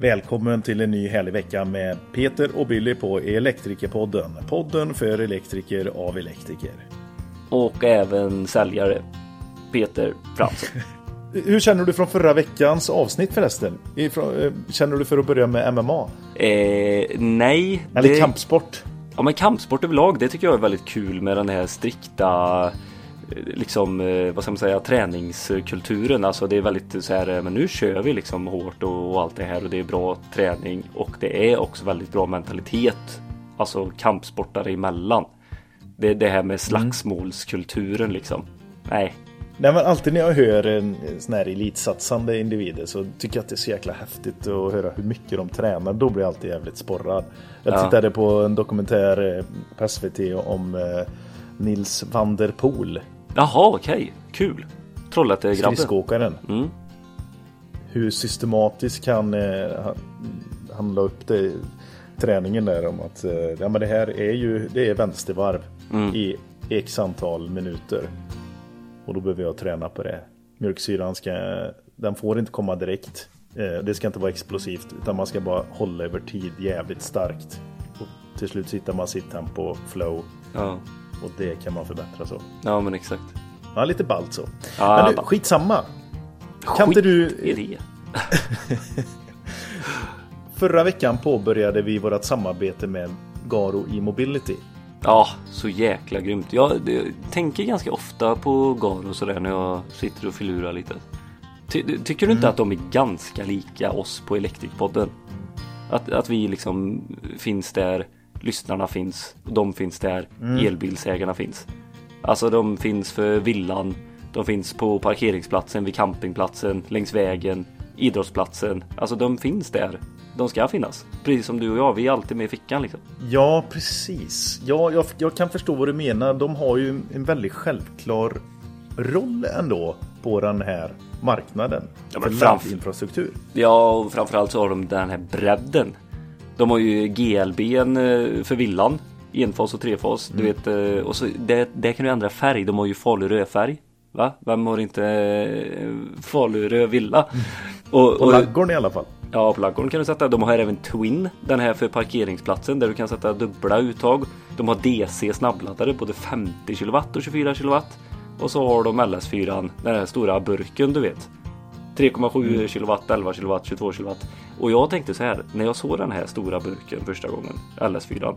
Välkommen till en ny härlig vecka med Peter och Billy på Elektrikerpodden. Podden för elektriker av elektriker. Och även säljare. Peter Fransson. Hur känner du från förra veckans avsnitt förresten? Eh, Känner du för att börja med MMA? Eh, nej. Eller det- kampsport? Ja men kampsport överlag, det tycker jag är väldigt kul med den här strikta liksom, eh, vad ska man säga, träningskulturen. Alltså det är väldigt så här, eh, men nu kör vi liksom hårt och, och allt det här och det är bra träning och det är också väldigt bra mentalitet. Alltså kampsportare emellan. Det är det här med slagsmålskulturen liksom. Nej, Nej men alltid när jag hör en sån här elitsatsande individer så tycker jag att det är så jäkla häftigt att höra hur mycket de tränar. Då blir jag alltid jävligt sporrad. Jag Ja. tittade på en dokumentär eh, på SVT om Nils van der Poel, jaha okej, kul. Trollhättegrabben. skridskoåkaren. Mm. Hur systematisk han, eh, han la upp det, träningen där om att eh, ja, men det här är ju det är vänstervarv Mm. i x antal minuter. Och då behöver jag träna på det. Mjölksyran ska, den får inte komma direkt. Eh, Det ska inte vara explosivt utan man ska bara hålla över tid jävligt starkt. Och till slut hittar man sitt tempo, flow Ja. Och det kan man förbättra så. ja, men exakt. Ja, lite ballt så. Ja, Men du, ballt. skitsamma. Kan inte du- Skit i det. Förra veckan påbörjade vi vårt samarbete med Garo e-mobility. Ja, så jäkla grymt. Jag det- tänker ganska ofta på Garo sådär när jag sitter och filurar lite. Ty, tycker du inte att de är ganska lika oss på Elektrikpodden? Att, att vi liksom finns där, lyssnarna finns, de finns där, elbilsägarna finns. Alltså de finns för villan, de finns på parkeringsplatsen, vid campingplatsen, längs vägen, idrottsplatsen. Alltså de finns där. De ska finnas. Precis som du och jag, vi är alltid med i fickan liksom. Ja, precis. Ja, jag, jag kan förstå vad du menar. De har ju en väldigt självklar roll ändå på den här marknaden. Ja, för men framf- laddinfrastruktur. Ja, och framförallt så har de den här bredden. De har ju GLBn eh, för villan. Enfas och trefas. Du vet, eh, och så det, det kan du ändra färg. De har ju Falu-rödfärg. Va? Vem har inte eh, Falu-röd villa? Och, På och, laggården i alla fall. ja, på laggården kan du sätta. De har även Twin. Den här för parkeringsplatsen där du kan sätta dubbla uttag. De har DC snabbladdare både 50 kW och 24 kW. Och så har de LS4, den här stora burken du vet. 3,7 kW, 11 kW, 22 kW. Och jag tänkte så här, när jag såg den här stora burken första gången, LS4.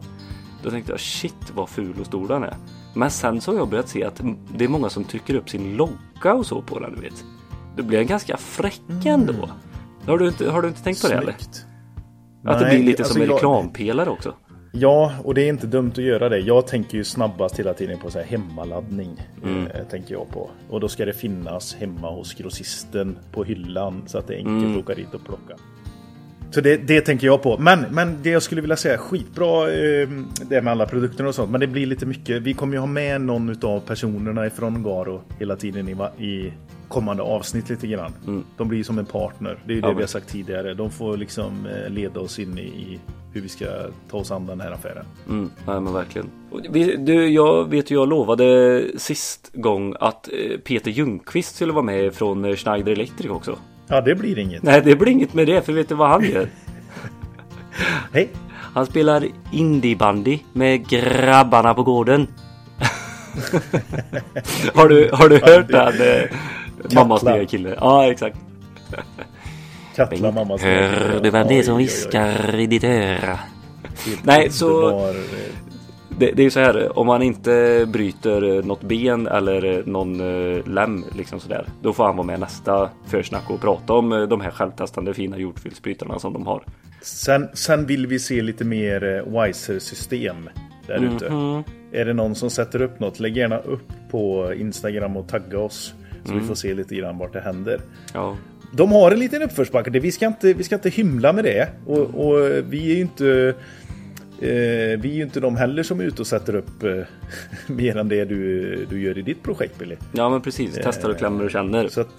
Då tänkte jag shit vad ful och stor den är. Men sen så har jag börjat se att det är många som trycker upp sin logga och så på den du vet. Det blir en ganska fräck ändå. Har, du inte, har du inte tänkt på det eller? Snyggt. Att det Nej, blir lite alltså som en jag- reklampelare också. Ja, och det är inte dumt att göra det. Jag tänker ju snabbast hela tiden på så här hemmaladdning. Mm. Eh, tänker jag på. Och då ska det finnas hemma hos grossisten på hyllan så att det är enkelt Mm. att åka dit och plocka. Så det, det tänker jag på. Men, men det jag skulle vilja säga, skitbra eh, det med alla produkterna och sånt. Men det blir lite mycket. Vi kommer ju ha med någon av personerna ifrån Garo hela tiden i, i kommande avsnitt lite grann. De blir ju som en partner. Det är ju Mm. Ja, det vi har sagt tidigare. De får liksom eh, leda oss in i, hur vi ska ta oss an den här affären. Mm, nej men verkligen. Du, jag vet ju, jag lovade sist gång att eh, Peter Ljungqvist skulle vara med från eh, Schneider Electric också. Ja, det blir inget. Nej, det blir inget med det, för vet du vad han gör? Hej! Han spelar indiebandy med grabbarna på gården. har, du, har du hört den? Eh, mammas nya kille. Ja, exakt. Katla mammas Hör du vem det är som viskar i ditt öra? Helt Nej, så- underbar, eh, Det, det är ju så här, om man inte bryter eh, något ben eller eh, någon eh, lem liksom sådär. Då får han vara med nästa försnack och prata om de här självtestande fina jordfelsbrytarna som de har. Sen, sen vill vi se lite mer Wiser-system där ute. Mhm. Är det någon som sätter upp något, lägg gärna upp på Instagram och tagga oss. Så Mm. vi får se lite grann vart det händer. Ja, De har en liten uppförsbacke, vi ska inte, vi ska inte hymla med det. Och, och vi är ju inte... Eh, vi är ju inte de heller som är ute och sätter upp eh, mer än det du, du gör i ditt projekt Billy. ja men precis. Testar och klämmer och känner. Så att,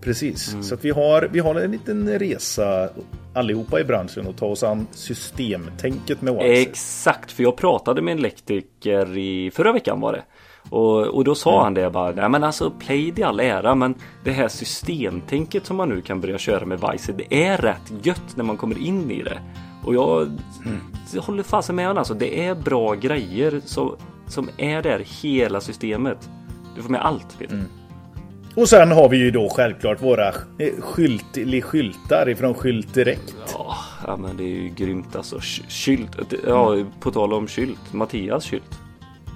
precis, Mm. så att vi har, vi har en liten resa allihopa i branschen och ta oss an systemtänket med Wiser. Exakt, för jag pratade med en elektriker i förra veckan var det. Och, och då sa han det bara, nej men alltså Plaid i all ära men det här systemtänket som man nu kan börja köra med Vice, det är rätt gött när man kommer in i det. Och jag mm. håller fasen med honom alltså, det är bra grejer så, som är där hela systemet. Du får med allt Peter. Mm. Och sen har vi ju då självklart våra skylt, skyltar ifrån Skylt Direkt. Ja, men det är ju grymt alltså. Skylt, ja, på tal om skylt, Mattias skylt.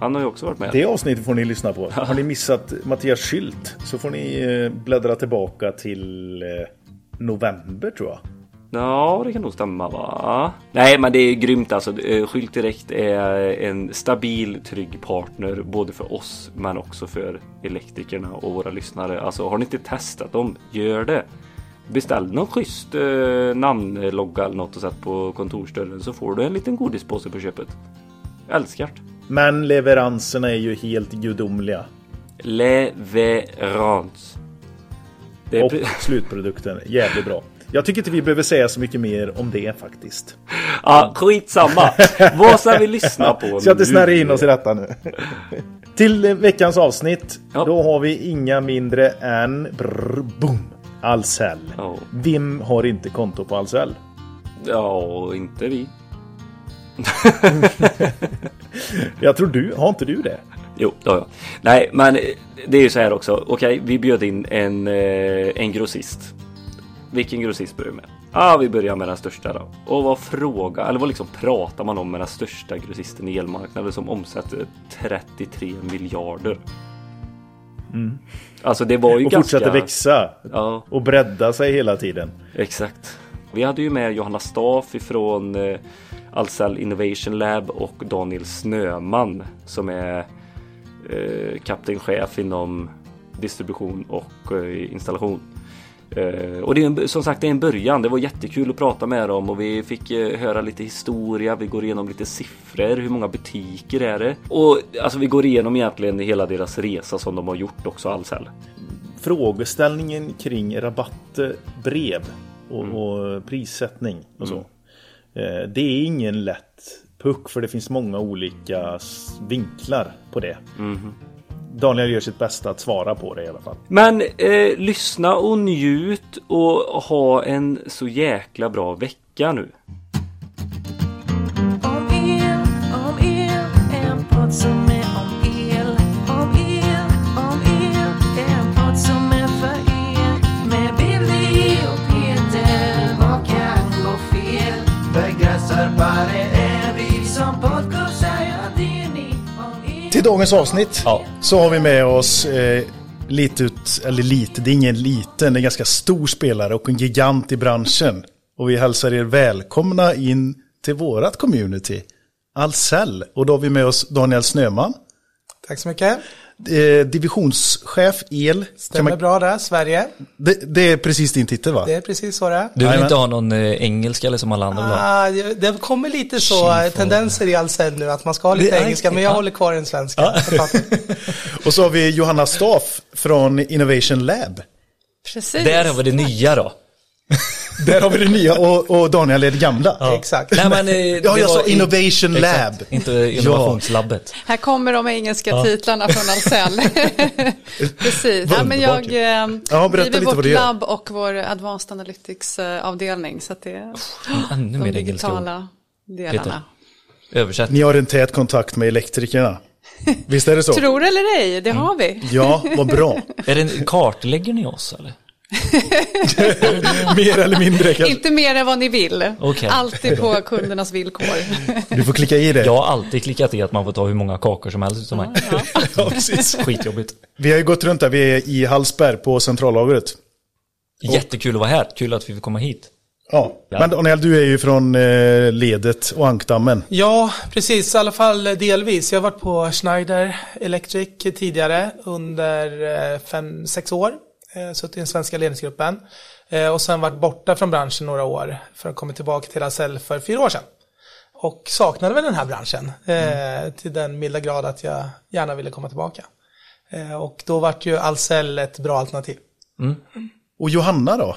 Han har ju också varit med. Det avsnittet får ni lyssna på. Har ni missat Mattias skylt så får ni eh, bläddra tillbaka till eh, november tror jag. Ja, det kan nog stämma va? Nej, men det är grymt alltså. Eh, Skylt Direkt är en stabil, trygg partner både för oss men också för elektrikerna och våra lyssnare. Alltså har ni inte testat dem, gör det. Beställ någon schysst eh, namnlogga eller något och sätt på kontorsdörren så får du en liten godispåse på köpet. Älskar det. Men leveranserna är ju helt gudomliga. Leverans. Och slutprodukten, jävligt bra. Jag tycker inte vi behöver säga så mycket mer om det faktiskt. Ja, skitsamma. Vad ska vi lyssna på Så jag inte snärjer in oss i detta nu. Till veckans avsnitt. Ja. Då har vi inga mindre än brr, boom, Ahlsell. Oh. Vem har inte konto på Ahlsell? Ja, inte vi. jag tror du, har inte du det? Jo, det har jag. Nej, men det är ju så här också. Okej, vi bjöd in en, eh, en grossist. Vilken grossist börjar vi med? Ja, ah, vi börjar med den största då. Och vad fråga, eller vad liksom pratar man om med den största grossisten i elmarknaden som omsätter 33 miljarder? Mm. Alltså det var ju och ganska... fortsätter växa. Ja. Och bredda sig hela tiden. Exakt. Vi hade ju med Johanna Staff ifrån eh, Ahlsell Innovation Lab och Daniel Snöman som är eh, kaptenchef inom distribution och eh, installation. Uh, och det är som sagt det är en början. Det var jättekul att prata med dem och vi fick uh, höra lite historia. Vi går igenom lite siffror. Hur många butiker är det? Och alltså vi går igenom egentligen hela deras resa som de har gjort också Ahlsell. Frågeställningen kring rabattbrev och, mm. och prissättning och så. Mm. Uh, det är ingen lätt puck för det finns många olika vinklar på det. Mm. Daniel gör sitt bästa att svara på det i alla fall. Men eh, lyssna och njut och ha en så jäkla bra vecka nu. Dagens avsnitt. Ja så har vi med oss eh, lite ut, eller lite, det är ingen liten, det är en ganska stor spelare och en gigant i branschen. Och vi hälsar er välkomna in till vårat community, Ahlsell. Och då har vi med oss Daniel Snöman. Tack så mycket. Eh, divisionschef el. Stämmer man... bra där, Sverige. Det, det, är precis din titel va? Det är precis så det är. Du vill inte ha någon eh, engelska eller som alla andra vill ha? Ah, det kommer lite så Chief tendenser i Ahlsell nu att man ska ha lite engelska, men jag håller kvar den svenska. Ja. Och så har vi Johanna Staff från Innovation Lab. Precis. Där har vi det nya då. Där har vi det nya och, och Daniel är det gamla. Ja. Exakt. Nej, men, eh, ja, jag sa Innovation Lab. Exakt. Inte innovationslabbet. Ja. Här kommer de engelska ja. titlarna från Ahlsell. Precis. Ja, men jag eh, ja, driver vårt labb och vår Advanced Analytics eh, avdelning. Så att det är Ännu mer de digitala delarna. Peter. Översätt. Ni har en tät kontakt med elektrikerna. Visst är det så? Tror eller ej, det har vi. Ja, vad bra. är det, kartlägger ni oss eller? mer eller mindre kanske. Inte mer än vad ni vill. Okay. Alltid på kundernas villkor. du får klicka i det. Jag har alltid klickat i att man får ta hur många kakor som helst utav mig. Ja, ja. precis. Skitjobbigt. Vi har ju gått runt där, vi är i Hallsberg på centrallagret. Jättekul att vara här, kul att vi fick komma hit. Ja, ja. men Daniel, du är ju från eh, ledet och ankdammen. Ja, precis, i alla fall delvis. Jag har varit på Schneider Electric tidigare under eh, fem, sex år suttit i den svenska ledningsgruppen eh, och sen varit borta från branschen några år för att komma tillbaka till Ahlsell för fyra år sedan. Och saknade väl den här branschen eh, mm. till den milda grad att jag gärna ville komma tillbaka. Eh, och då vart ju Ahlsell ett bra alternativ. Mm. Och Johanna då?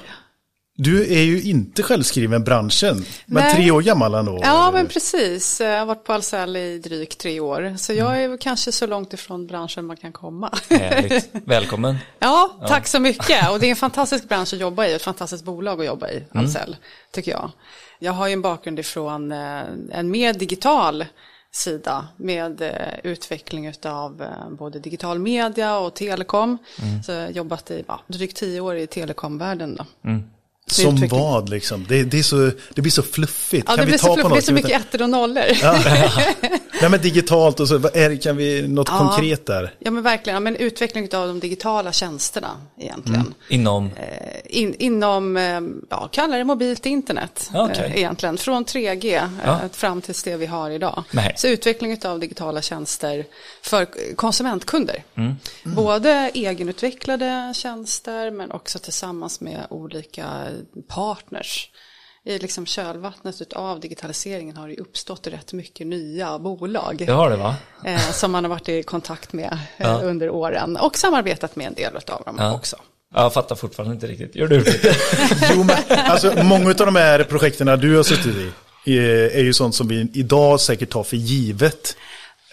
Du är ju inte självskriven branschen, men Nej. tre år gammal ändå. Ja, men precis. Jag har varit på Ahlsell i drygt tre år. Så jag är kanske så långt ifrån branschen man kan komma. Härligt. Välkommen. Ja, tack så mycket. Och det är en fantastisk bransch att jobba i, ett fantastiskt bolag att jobba i, mm. Ahlsell, mm. tycker jag. Jag har ju en bakgrund ifrån eh, en mer digital sida med eh, utveckling av eh, både digital media och telekom. Mm. Så jag har jobbat i ja, drygt tio år i telekomvärlden. Då. Mm. Som utveckling. vad liksom? Det, det, är så, det blir så fluffigt. Ja, kan det blir så fluffigt, det är så mycket ettor och nollor. Ja. Nej men digitalt och så, är, kan vi, något ja. konkret där? Ja men verkligen, ja, men utveckling av de digitala tjänsterna egentligen. Mm. Inom? Eh, in, inom, eh, ja kalla det mobilt internet okay. eh, egentligen. Från 3G ja. Eh, fram till det vi har idag. Nej. Så utveckling av digitala tjänster för konsumentkunder. Mm. Mm. Både egenutvecklade tjänster men också tillsammans med olika partners. I liksom kölvattnet av digitaliseringen har det uppstått rätt mycket nya bolag. Det har det va? Eh, som man har varit i kontakt med eh, ja. under åren och samarbetat med en del av dem ja. också. Jag fattar fortfarande inte riktigt. Gör du det? jo, men alltså, många av de här projekten du har suttit i är ju sånt som vi idag säkert tar för givet.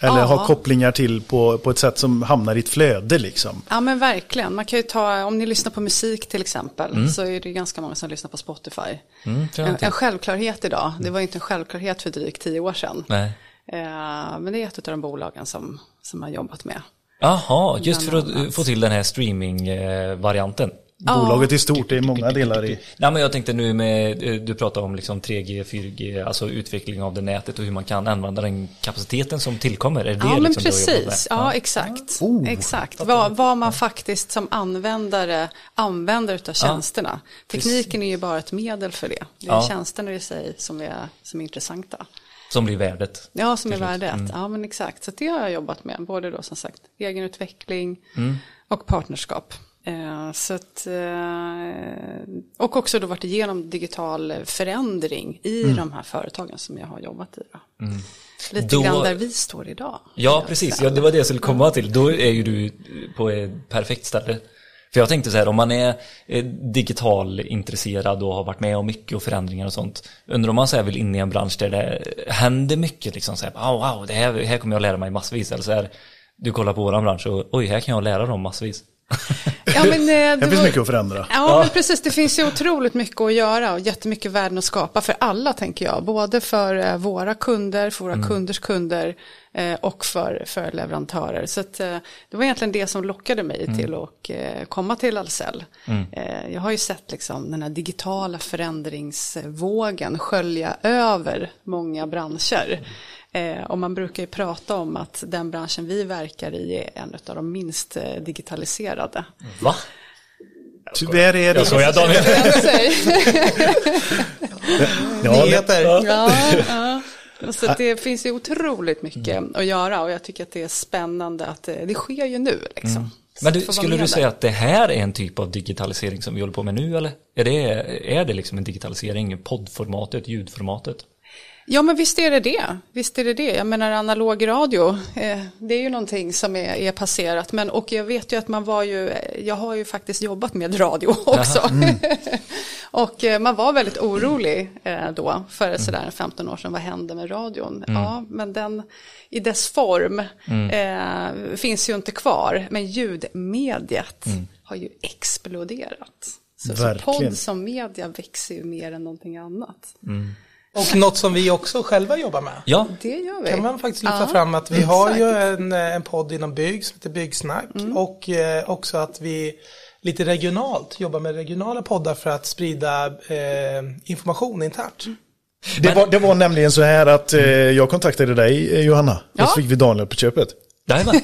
Eller ja. har kopplingar till på, på ett sätt som hamnar i ett flöde liksom. Ja men verkligen. Man kan ju ta, om ni lyssnar på musik till exempel, mm. så är det ganska många som lyssnar på Spotify. Mm, en, en, självklarhet idag. Det var inte en självklarhet för drygt tio år sedan. Nej. Eh, men det är ett av de bolagen som, som har jobbat med. Jaha, just för att få till den här streaming-varianten. Bolaget i stort, det är många delar i. Nej men jag tänkte nu med, du pratar om liksom 3G, 4G, alltså utveckling av det nätet och hur man kan använda den kapaciteten som tillkommer. Är det ja det men liksom precis, ja, ja exakt. Oh, exakt, vad, vad man faktiskt som användare använder av tjänsterna. Ja, Tekniken är ju bara ett medel för det. Det är ja. tjänsterna i sig som är, som är intressanta. Som blir värdet. Ja, som är värdet. Mm. Ja, men exakt. Så det har jag jobbat med. Både då som sagt egenutveckling mm. och partnerskap. Eh, så att, eh, och också då varit igenom digital förändring i mm. de här företagen som jag har jobbat i. Då. Mm. Lite då, grann där vi står idag. Ja, precis. Ja, det var det jag skulle komma till. Då är ju du på ett perfekt ställe. För jag tänkte så här, om man är digital intresserad och har varit med om mycket och förändringar och sånt. Undrar om man så vill in i en bransch där det händer mycket liksom så här, oh, wow, det här, här kommer jag lära mig massvis. Eller så här, du kollar på våran bransch och oj, här kan jag lära dem massvis. Ja, men, eh, det, det finns var... mycket att förändra. Ja, ja, men precis. Det finns ju otroligt mycket att göra och jättemycket värden att skapa för alla, tänker jag. Både för eh, våra kunder, för våra mm. kunders kunder eh, och för, för leverantörer. Så att, det var egentligen det som lockade mig mm. till att komma till Ahlsell. Mm. Jag har ju sett liksom den här digitala förändringsvågen skölja över många branscher. Eh, och man brukar ju prata om att den branschen vi verkar i är en av de minst eh, digitaliserade. Va? Tyvärr är det Jag skojar Daniel. Nyheter. Ja, ja. Så det finns ju otroligt mycket mm. att göra och jag tycker att det är spännande att det, det sker ju nu. Liksom. Mm. Men du, skulle du säga att det här är en typ av digitalisering som vi håller på med nu eller? Är det, är det liksom en digitalisering, poddformatet, ljudformatet? Ja men visst är det det. Visst är det det. Jag menar analog radio, eh, det är ju någonting som är, är, passerat. Men, och jag vet ju att man var ju, jag har ju faktiskt jobbat med radio också. Mm. och eh, man var väldigt orolig eh, då, för mm. sådär 15 år sedan, vad hände med radion? Mm. Ja, men den i dess form mm. eh, finns ju inte kvar. Men ljudmediet mm. har ju exploderat. Så, så podd som media växer ju mer än någonting annat. Mm. Och något som vi också själva jobbar med. Ja, det gör vi. Kan man faktiskt lyfta ja, fram att vi exakt. har ju en, en podd inom bygg som heter Byggsnack. Mm. Och eh, också att vi lite regionalt jobbar med regionala poddar för att sprida eh, information internt. Mm. Det, var, det var nämligen så här att eh, jag kontaktade dig eh, Johanna. Ja. Och så fick vi Daniel på köpet. Jajamän.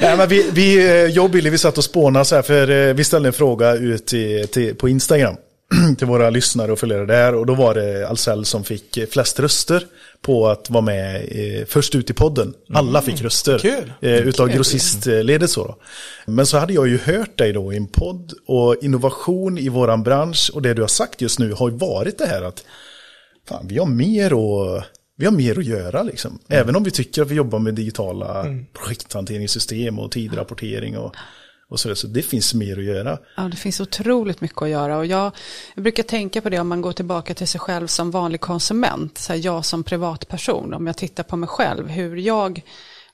Nej, men vi, vi, eh, jag och Billy vi satt och spånade så här för eh, vi ställde en fråga ut till, till, på Instagram. till våra lyssnare och följare där. Och då var det Ahlsell som fick flest röster på att vara med eh, först ut i podden. Alla fick röster. Kul. Eh, utav grossistledet så. Då. Men så hade jag ju hört dig då i en podd och innovation i våran bransch och det du har sagt just nu har ju varit det här att fan, vi har mer att vi har mer att göra liksom. Mm. Även om vi tycker att vi jobbar med digitala mm. projekthanteringssystem och tidrapportering och Och så, så det finns mer att göra. Ja, det finns otroligt mycket att göra och jag, jag brukar tänka på det om man går tillbaka till sig själv som vanlig konsument, så här, jag som privatperson, om jag tittar på mig själv, hur jag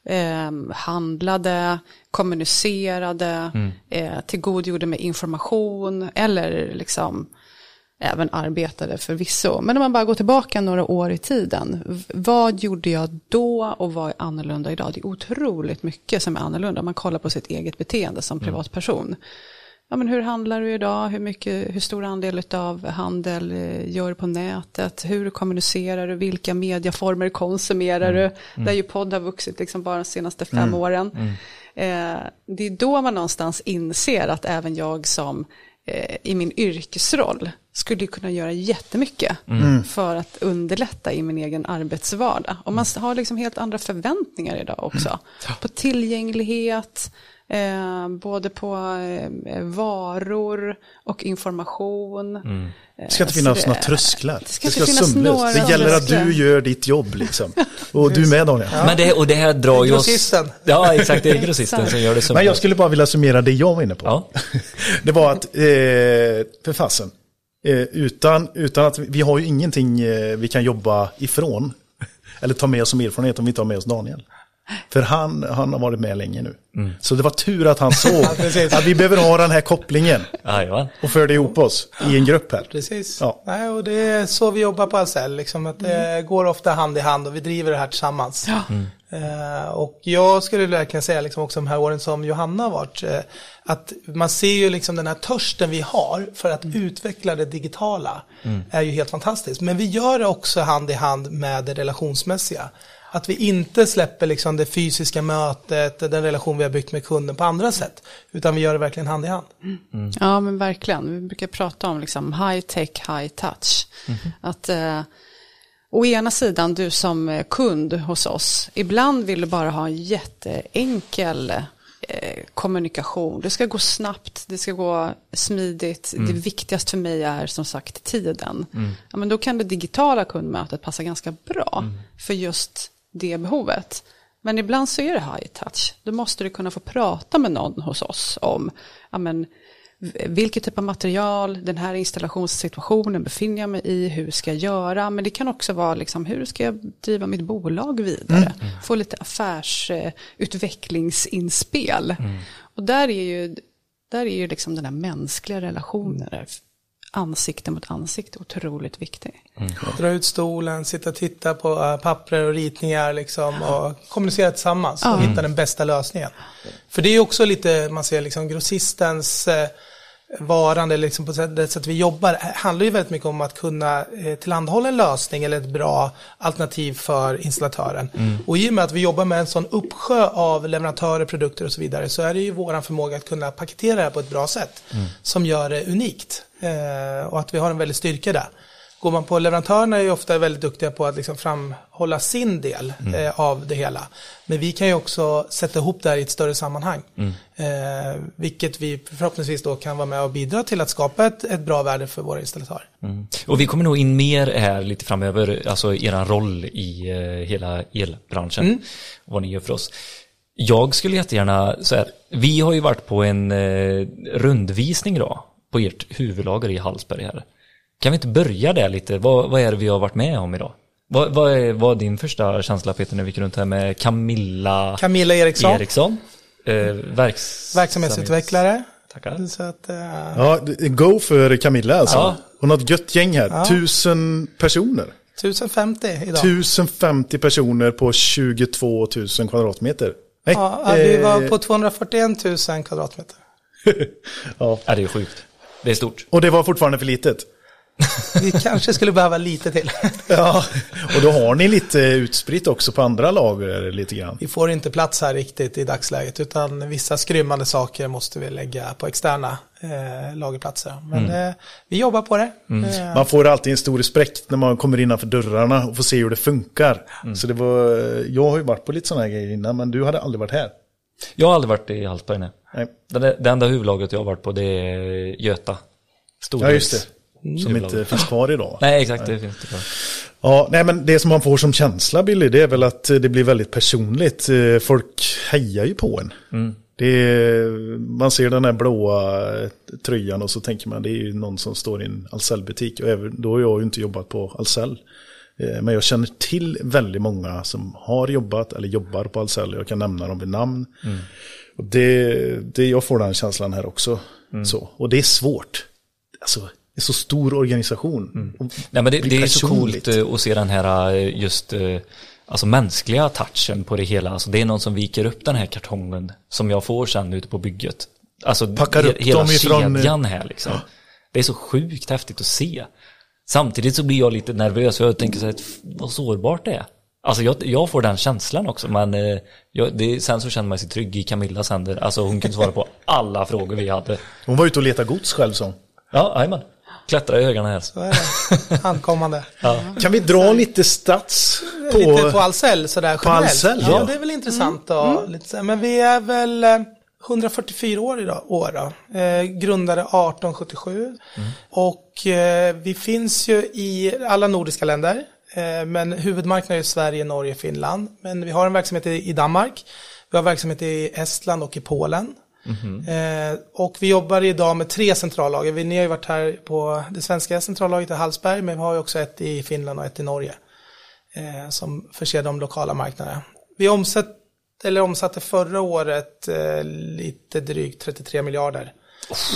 eh, handlade, kommunicerade, mm. eh, tillgodgjorde mig information eller liksom även arbetade förvisso. Men om man bara går tillbaka några år i tiden, vad gjorde jag då och vad är annorlunda idag? Det är otroligt mycket som är annorlunda. om Man kollar på sitt eget beteende som mm. privatperson. Ja, men hur handlar du idag? Hur, mycket, hur stor andel av handel eh, gör du på nätet? Hur kommunicerar du? Vilka medieformer konsumerar mm. du? Mm. Där ju podd har vuxit liksom bara de senaste fem mm. åren. Mm. Eh, det är då man någonstans inser att även jag som eh, i min yrkesroll skulle kunna göra jättemycket mm. för att underlätta i min egen arbetsvardag. Och man har liksom helt andra förväntningar idag också. Mm. På tillgänglighet, Eh, både på eh, varor och information. Mm. Det ska inte finnas några trösklar. Det ska, det ska finnas några Det gäller att du gör ditt jobb liksom. Och du med Daniel. Ja. Men det, och det här drar ju oss... Grossisten. Ja, exakt. Det är grossisten som gör det sömlöst. Men jag skulle bara vilja summera det jag var inne på. Ja. Det var att, eh, för fasen, eh, utan, utan att vi har ju ingenting eh, vi kan jobba ifrån. Eller ta med oss som erfarenhet om vi inte har med oss Daniel. För han, han har varit med länge nu. Mm. Så det var tur att han såg att vi behöver ha den här kopplingen. Och förde ihop oss i en grupp här. Precis. Ja. Nej, och det är så vi jobbar på Ahlsell. Liksom att det mm. går ofta hand i hand och vi driver det här tillsammans. Ja. Mm. Uh, och jag skulle verkligen säga liksom också de här åren som Johanna har varit. Uh, att man ser ju liksom den här törsten vi har för att mm. utveckla det digitala. Mm. Är ju helt fantastiskt. Men vi gör det också hand i hand med det relationsmässiga. Att vi inte släpper liksom det fysiska mötet, den relation vi har byggt med kunden på andra sätt. Utan vi gör det verkligen hand i hand. Mm. Ja men verkligen. Vi brukar prata om liksom high tech, high touch. Mm. Att eh, å ena sidan du som kund hos oss, ibland vill du bara ha en jätteenkel eh, kommunikation. Det ska gå snabbt, det ska gå smidigt. Mm. Det viktigaste för mig är som sagt tiden. Mm. Ja, men då kan det digitala kundmötet passa ganska bra mm. för just det behovet. Men ibland så är det high touch. Då måste du kunna få prata med någon hos oss om ja, men, vilket typ av material, den här installationssituationen befinner jag mig i, hur ska jag göra? Men det kan också vara liksom, hur ska jag driva mitt bolag vidare? Mm. Få lite affärsutvecklingsinspel. Mm. Och där är ju, där är ju liksom den här mänskliga relationen ansikte mot ansikte otroligt viktig. Mm. Dra ut stolen, sitta och titta på äh, papper och ritningar liksom, och kommunicera tillsammans och mm. hitta den bästa lösningen. För det är också lite, man ser liksom grossistens eh, varande liksom på det sättet vi jobbar handlar ju väldigt mycket om att kunna eh, tillhandahålla en lösning eller ett bra alternativ för installatören. Mm. Och i och med att vi jobbar med en sån uppsjö av leverantörer, produkter och så vidare så är det ju våran förmåga att kunna paketera det här på ett bra sätt mm. som gör det unikt. Eh, och att vi har en väldig styrka där. Går man på leverantörerna är ju ofta väldigt duktiga på att liksom framhålla sin del mm. eh, av det hela. Men vi kan ju också sätta ihop det här i ett större sammanhang. Mm. Eh, vilket vi förhoppningsvis då kan vara med och bidra till att skapa ett, ett bra värde för våra installatörer. Mm. Och vi kommer nog in mer här lite framöver, alltså er roll i eh, hela elbranschen. Mm. Vad ni gör för oss. Jag skulle jättegärna, så här, vi har ju varit på en eh, rundvisning då på ert huvudlager i Hallsberg här. Kan vi inte börja där lite? Vad, vad är det vi har varit med om idag? Vad, vad är, vad är din första känsla Peter när vi gick runt här med Camilla, Camilla Eriksson, Eriksson eh, verks, verksamhetsutvecklare. Tackar. Så att, uh... Ja, go för Camilla alltså. Ja. Hon har ett gött gäng här. Ja. Tusen personer. 1050 idag. 1050 personer på 22 000 kvadratmeter. Nej, ja, vi var på 241 000 kvadratmeter. ja. ja, det är sjukt. Det är stort. Och det var fortfarande för litet. Vi kanske skulle behöva lite till. ja, och då har ni lite utspritt också på andra lager lite grann. Vi får inte plats här riktigt i dagsläget utan vissa skrymmande saker måste vi lägga på externa eh, lagerplatser. Men mm. eh, vi jobbar på det. Mm. Eh. Man får alltid en stor respekt när man kommer innanför dörrarna och får se hur det funkar. Mm. Så det var, jag har ju varit på lite sådana här grejer innan men du hade aldrig varit här. Jag har aldrig varit i Hallsberg, nej. nej. Det, det enda huvudlaget jag har varit på det är Göta. Storhus. Ja, just det. Som inte finns kvar idag. Nej, exakt, det finns det kvar. Ja, nej men det som man får som känsla Billy, det är väl att det blir väldigt personligt. Folk hejar ju på en. Mm. Det är, man ser den här blåa tröjan och så tänker man det är ju någon som står i en Ahlsell-butik. Och även, då har jag ju inte jobbat på Ahlsell. Eh, Men jag känner till väldigt många som har jobbat eller jobbar på Ahlsell. Jag kan nämna dem vid namn. Och det, det, jag får den känslan här också. Så. Och det är svårt. Alltså, så stor organisation. Och Nej men det, det är så coolt att se den här eh, just eh, alltså mänskliga touchen på det hela. Alltså det är någon som viker upp den här kartongen som jag får sen ute på bygget. Alltså Packar upp hela dem ifrån, eh, kedjan här liksom. Det är så sjukt häftigt att se. Samtidigt så blir jag lite nervös för jag tänker så här, "F- vad sårbart det är. Alltså jag, jag får den känslan också men jag, det, sen så känner man sig trygg i Camillas händer. Alltså hon kunde svara på alla frågor vi hade. Hon var ute och letade gods själv som. Ja, jajamän. Klättra i högarna här. Så är det. Handkommande. Kan vi dra lite stats på... Lite på Ahlsell sådär På generellt. Ahlsell, ja. ja. det är väl intressant då. Lite så här. Men vi är väl eh, 144 år idag, år då. Eh, grundade 1877. Och eh, vi finns ju i alla nordiska länder. Eh, men huvudmarknaden är Sverige, Norge, Finland. Men vi har en verksamhet i, i Danmark. Vi har verksamhet i Estland och i Polen. Eh, och vi jobbar idag med tre centrallager. Vi, ni har ju varit här på det svenska centrallagret i Hallsberg, men vi har ju också ett i Finland och ett i Norge eh, som förser de lokala marknaderna. Vi omsätt, eller omsatte förra året eh, lite drygt 33 miljarder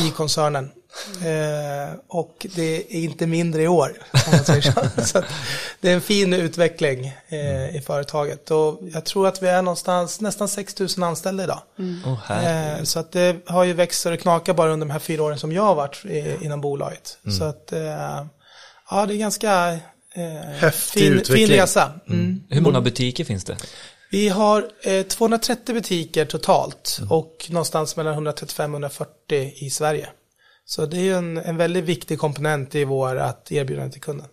i koncernen. Eh, och det är inte mindre i år, så. det är en fin utveckling eh, i företaget. Och jag tror att vi är någonstans nästan 6 000 anställda idag. Åh, herregud. Eh, så att det har ju växt så det knakar bara under de här fyra åren som jag har varit i, inom bolaget. Så att eh, ja, det är ganska eh, Häftig fin, utveckling. fin resa. Mm. Hur många butiker finns det? Vi har eh, 230 butiker totalt och någonstans mellan 135-140 i Sverige. Så det är ju en, en väldigt viktig komponent i vårt erbjudande till kunden.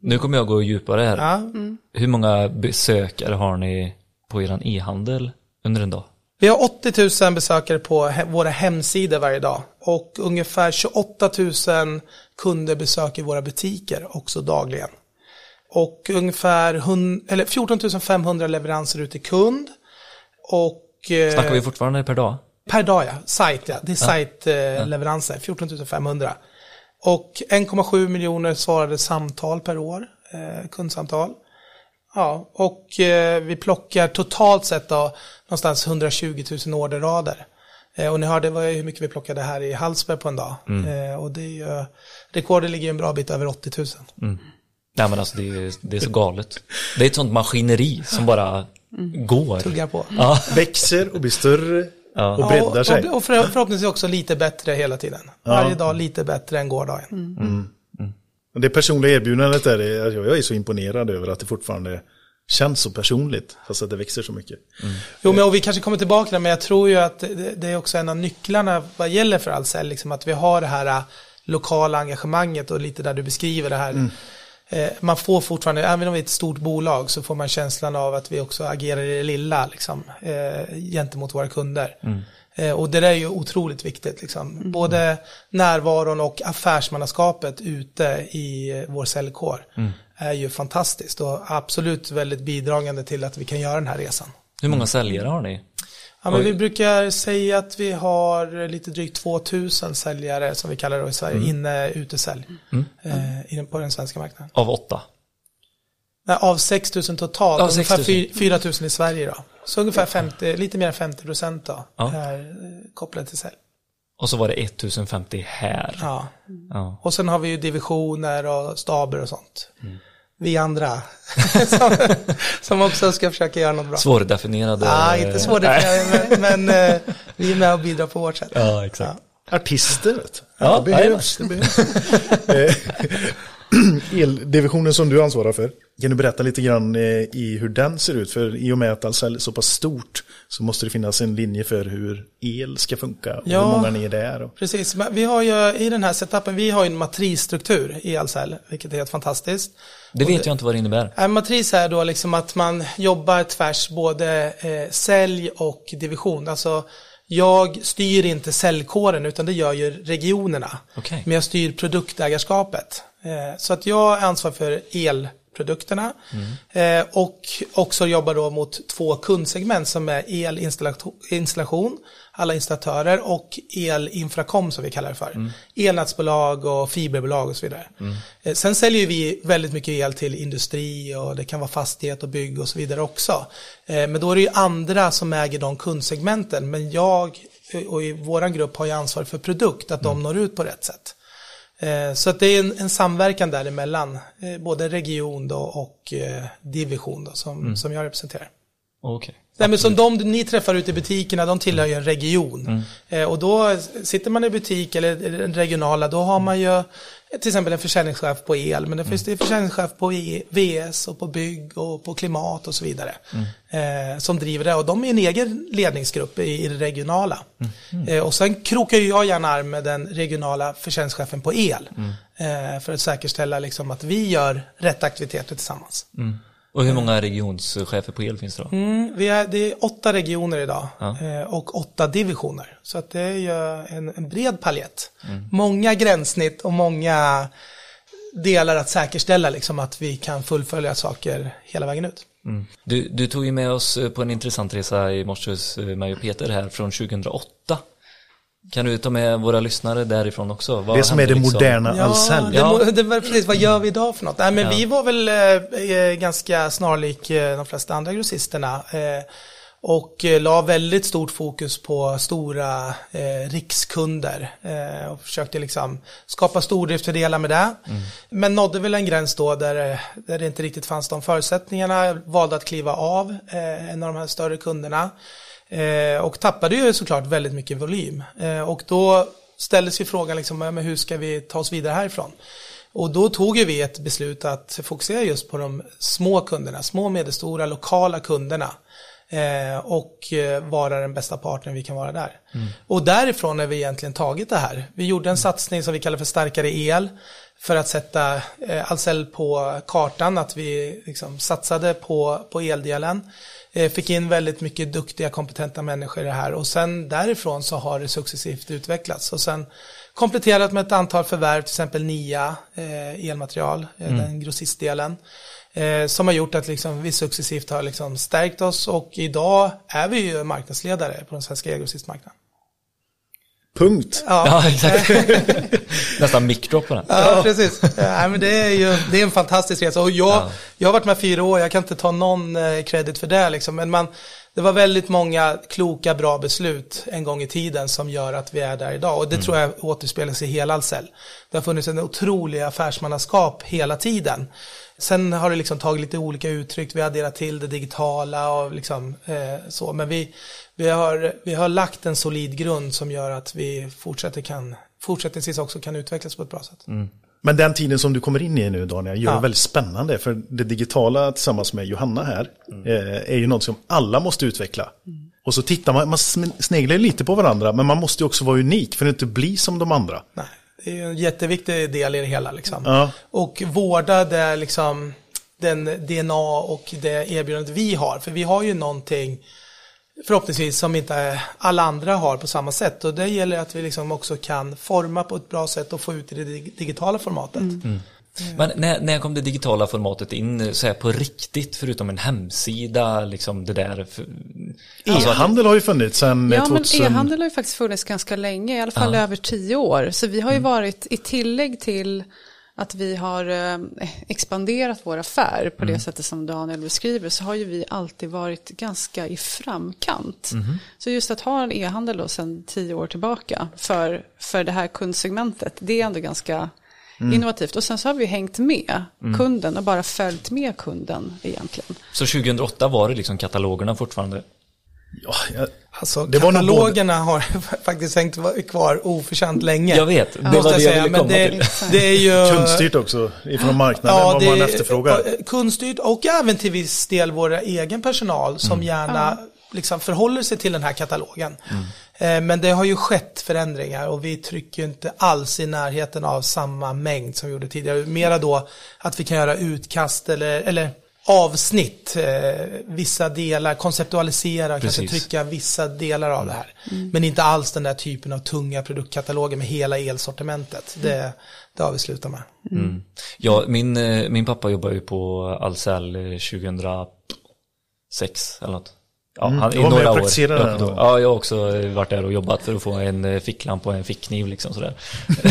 Nu kommer jag gå djupare här. Ja. Hur många besökare har ni på er e-handel under en dag? Vi har 80 000 besökare på he- våra hemsidor varje dag och ungefär 28 000 kunder besöker våra butiker också dagligen. Och ungefär hun- eller 14 500 leveranser ut till kund. Och eh, Snackar vi fortfarande per dag? per dag ja, site ja, det är site-leveranser, 14 500. Och 1,7 miljoner svarade samtal per år, eh, kundsamtal. Ja, och eh, vi plockar totalt sett då någonstans 120 000 orderrader. Eh, och ni hörde vad, hur mycket vi plockade här i Hallsberg på en dag. Eh, och det är ju, rekordet ligger en bra bit över 80 000. Nej men alltså det är, det är så galet. Det är ett sånt maskineri som bara går. Tuggar på. Ja. Växer och blir större Ja. och breddar Ja, sig. och, och för, förhoppningsvis också lite bättre hela tiden. Varje dag lite bättre än gårdagen. Och Det personliga erbjudandet är, jag är så imponerad över att det fortfarande känns så personligt, fast att det växer så mycket. Jo, men och vi kanske kommer tillbaka till det, men jag tror ju att det, det är också en av nycklarna vad gäller för Ahlsell, liksom att vi har det här äh, lokala engagemanget och lite där du beskriver det här. Eh, man får fortfarande, även om vi är ett stort bolag, så får man känslan av att vi också agerar i det lilla, liksom, eh, gentemot våra kunder. Eh, och det där är ju otroligt viktigt, liksom. Både närvaron och affärsmannaskapet ute i eh, vår säljkår är ju fantastiskt och absolut väldigt bidragande till att vi kan göra den här resan. Hur många säljare har ni? Ja, men vi brukar säga att vi har lite drygt 2000 säljare som vi kallar det i Sverige, inne utesälj eh, i den- på den svenska marknaden. Av åtta? Nej, av 6000 totalt, Av ungefär 6 000. fy- 4000 i Sverige då. Så ungefär 50, lite mer än 50 procent då, Ja. är eh, kopplat till sälj. Och så var det 1050 här. Ja. Ja. Och sen har vi ju divisioner och staber och sånt. Mm. Vi andra som, som också ska försöka göra något bra. Svårdefinierade. Ja, inte svårdefinierade, men, men eh, vi är med och bidrar på vårt sätt. Ja, exakt. Artister, vet du. Ja, det behövs. Det behövs. Eldivisionen som du ansvarar för, kan du berätta lite grann eh, i hur den ser ut? För i och med att Ahlsell är så pass stort så måste det finnas en linje för hur el ska funka och Ja. hur många ni är där. Och... Precis, men vi har ju i den här setupen, vi har ju en matrisstruktur i Ahlsell, vilket är helt fantastiskt. Det vet jag inte vad det innebär. En matris är då liksom att man jobbar tvärs både eh, sälj och division. Alltså jag styr inte säljkåren utan det gör ju regionerna. Okej. Men jag styr produktägarskapet. Eh, så att jag är ansvarig för produkterna. Eh, och också jobbar då mot två kundsegment som är elinstallation, alla installatörer och elinfrakom som vi kallar det för. Elnätsbolag och fiberbolag och så vidare. Eh, sen säljer vi väldigt mycket el till industri och det kan vara fastighet och bygg och så vidare också. Men då är det ju andra som äger de kundsegmenten. Men jag och i vår grupp har ju ansvar för produkt, att de når ut på rätt sätt. Eh, Så att det är en, en samverkan däremellan, eh, både region då och eh, division då, som, som jag representerar. Okej. Nej, men som de ni träffar ute i butikerna, de tillhör ju en region. Eh, och då sitter man i butik eller den regionala, då har man ju till exempel en försäljningschef på el, men det finns det försäljningschef på VS och på bygg och på klimat och så vidare. Eh, som driver det och de är en egen ledningsgrupp i, i det regionala. Eh, och sen krokar jag gärna arm med den regionala försäljningschefen på el. Eh, för att säkerställa liksom att vi gör rätt aktiviteter tillsammans. Och hur många regionschefer på el finns det då? Mm, vi är, det är åtta regioner idag eh, och åtta divisioner. Så att det är ju en, en bred palett. Många gränssnitt och många delar att säkerställa liksom, att vi kan fullfölja saker hela vägen ut. Mm. Du, du tog ju med oss på en intressant resa i morse, eh, och Peter här, från 2008. Kan du ta med våra lyssnare därifrån också? Vad Det som är det liksom? moderna Ja, Ahlsell. det, Ja. det var precis, vad gör vi idag för något? Nej, men vi var väl eh, eh, ganska snarlik eh, de flesta andra grossisterna. Eh, och eh, la väldigt stort fokus på stora eh, rikskunder. Eh, och försökte liksom skapa stordriftsfördelar med det. Men nådde väl en gräns då där, eh, där det inte riktigt fanns de förutsättningarna. Valde att kliva av eh, en av de här större kunderna. Eh, och tappade ju såklart väldigt mycket volym. Eh, och då ställdes ju frågan liksom, men hur ska vi ta oss vidare härifrån? Och då tog ju vi ett beslut att fokusera just på de små kunderna, små, medelstora, lokala kunderna. Eh, och vara den bästa partnern vi kan vara där. Och därifrån har vi egentligen tagit det här. Vi gjorde en satsning som vi kallar för starkare el för att sätta Ahlsell på kartan, att vi liksom satsade på, på eldelen. Eh, fick in väldigt mycket duktiga, kompetenta människor i det här och sen därifrån så har det successivt utvecklats. Och sen kompletterat med ett antal förvärv, till exempel NIA, eh, elmaterial, eh, den grossistdelen. Som har gjort att liksom vi successivt har liksom stärkt oss och idag är vi ju marknadsledare på den svenska elgrossistmarknaden. Punkt. Ja, exakt. Nästan mic-drop på den. Ja, precis. Ja, men det, är ju, det är en fantastisk resa. Och jag, jag har varit med fyra år, jag kan inte ta någon eh, credit för det. Liksom. Men man, det var väldigt många kloka, bra beslut en gång i tiden som gör att vi är där idag. Och det tror jag återspeglas i hela Ahlsell. Det har funnits en otrolig affärsmannaskap hela tiden. Sen har det liksom tagit lite olika uttryck. Vi har adderat till det digitala och liksom, eh, så. Men vi, vi, har, vi har lagt en solid grund som gör att vi fortsätter kan, fortsättningsvis också kan utvecklas på ett bra sätt. Men den tiden som du kommer in i nu Daniel gör Ja. det väldigt spännande. För det digitala tillsammans med Johanna här eh, är ju något som alla måste utveckla. Och så tittar man, man sn- sneglar lite på varandra men man måste ju också vara unik för att inte bli som de andra. Nej, är ju en jätteviktig del i det hela. Liksom. Ja. Och vårda det, liksom, den DNA och det erbjudandet vi har. För vi har ju någonting förhoppningsvis som inte alla andra har på samma sätt. Och det gäller att vi liksom också kan forma på ett bra sätt och få ut i det dig- digitala formatet. Men när, när kom det digitala formatet in så här på riktigt, förutom en hemsida, liksom det där? För, alltså, E-handel har ju funnits sedan eh, Ja, men 2000. e-handel har ju faktiskt funnits ganska länge, i alla fall över tio år. Så vi har ju varit, i tillägg till att vi har eh, expanderat vår affär på det sättet som Daniel beskriver, så har ju vi alltid varit ganska i framkant. Så just att ha en e-handel då sedan tio år tillbaka för, för det här kundsegmentet, det är ändå ganska innovativt. Och sen så har vi hängt med kunden och bara följt med kunden egentligen. Så 2008 var det liksom katalogerna fortfarande? Ja, jag, Alltså, Det var nog katalogerna har faktiskt hängt kvar oförtjänt länge. Jag vet, det måste var det jag säga, ville men komma det, till. det är ju... kundstyrt också ifrån marknaden vad man efterfrågar. eh, Kundstyrt och även till viss del våra egen personal som gärna liksom förhåller sig till den här katalogen. Eh, Men det har ju skett förändringar och vi trycker ju inte alls i närheten av samma mängd som vi gjorde tidigare. Mera då att vi kan göra utkast eller, eller avsnitt, eh, vissa delar, konceptualisera, kanske Precis. trycka vissa delar av det här. Men inte alls den där typen av tunga produktkataloger med hela elsortimentet. Det, det har vi slutat med. Ja, min, eh, min pappa jobbar ju på Ahlsell eh, 2006 eller något. Ja, han, du var med och praktiserade Ja, där då- då? Ja, jag har också varit där och jobbat för att få en eh, ficklampa och en fickkniv liksom sådär.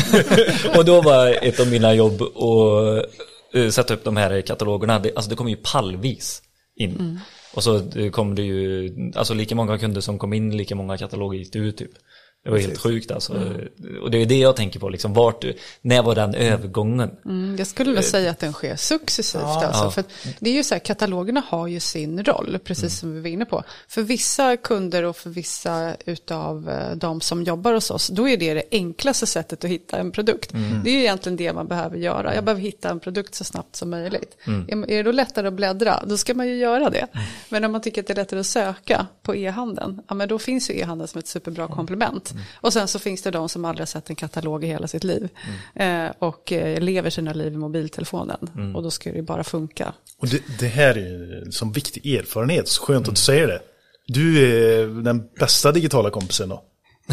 och då var ett av mina jobb att eh, sätta upp de här katalogerna. Det, alltså det kom ju pallvis in. Och så eh, kom det ju, alltså lika många kunder som kom in, lika många kataloger gick ut typ. Det var helt sjukt alltså. Och det är det jag tänker på liksom, vart, när var den övergången? Mm, jag skulle nog säga att den sker successivt. Ja. alltså, Ja. för det är ju så här, katalogerna har ju sin roll, precis som vi var inne på. För vissa kunder och för vissa utav eh, de som jobbar hos oss, då är det det enklaste sättet att hitta en produkt. Det är ju egentligen det man behöver göra. Jag behöver hitta en produkt så snabbt som möjligt. Är, är det då lättare att bläddra, då ska man ju göra det. Men om man tycker att det är lättare att söka på e-handeln, ja men då finns ju e-handeln som ett superbra komplement. Och sen så finns det de som aldrig har sett en katalog i hela sitt liv. Eh, och eh, lever sina liv i mobiltelefonen. Och då ska det ju bara funka. Och det, det här är som viktig erfarenhet, så skönt att du säger det. Du är den bästa digitala kompisen då.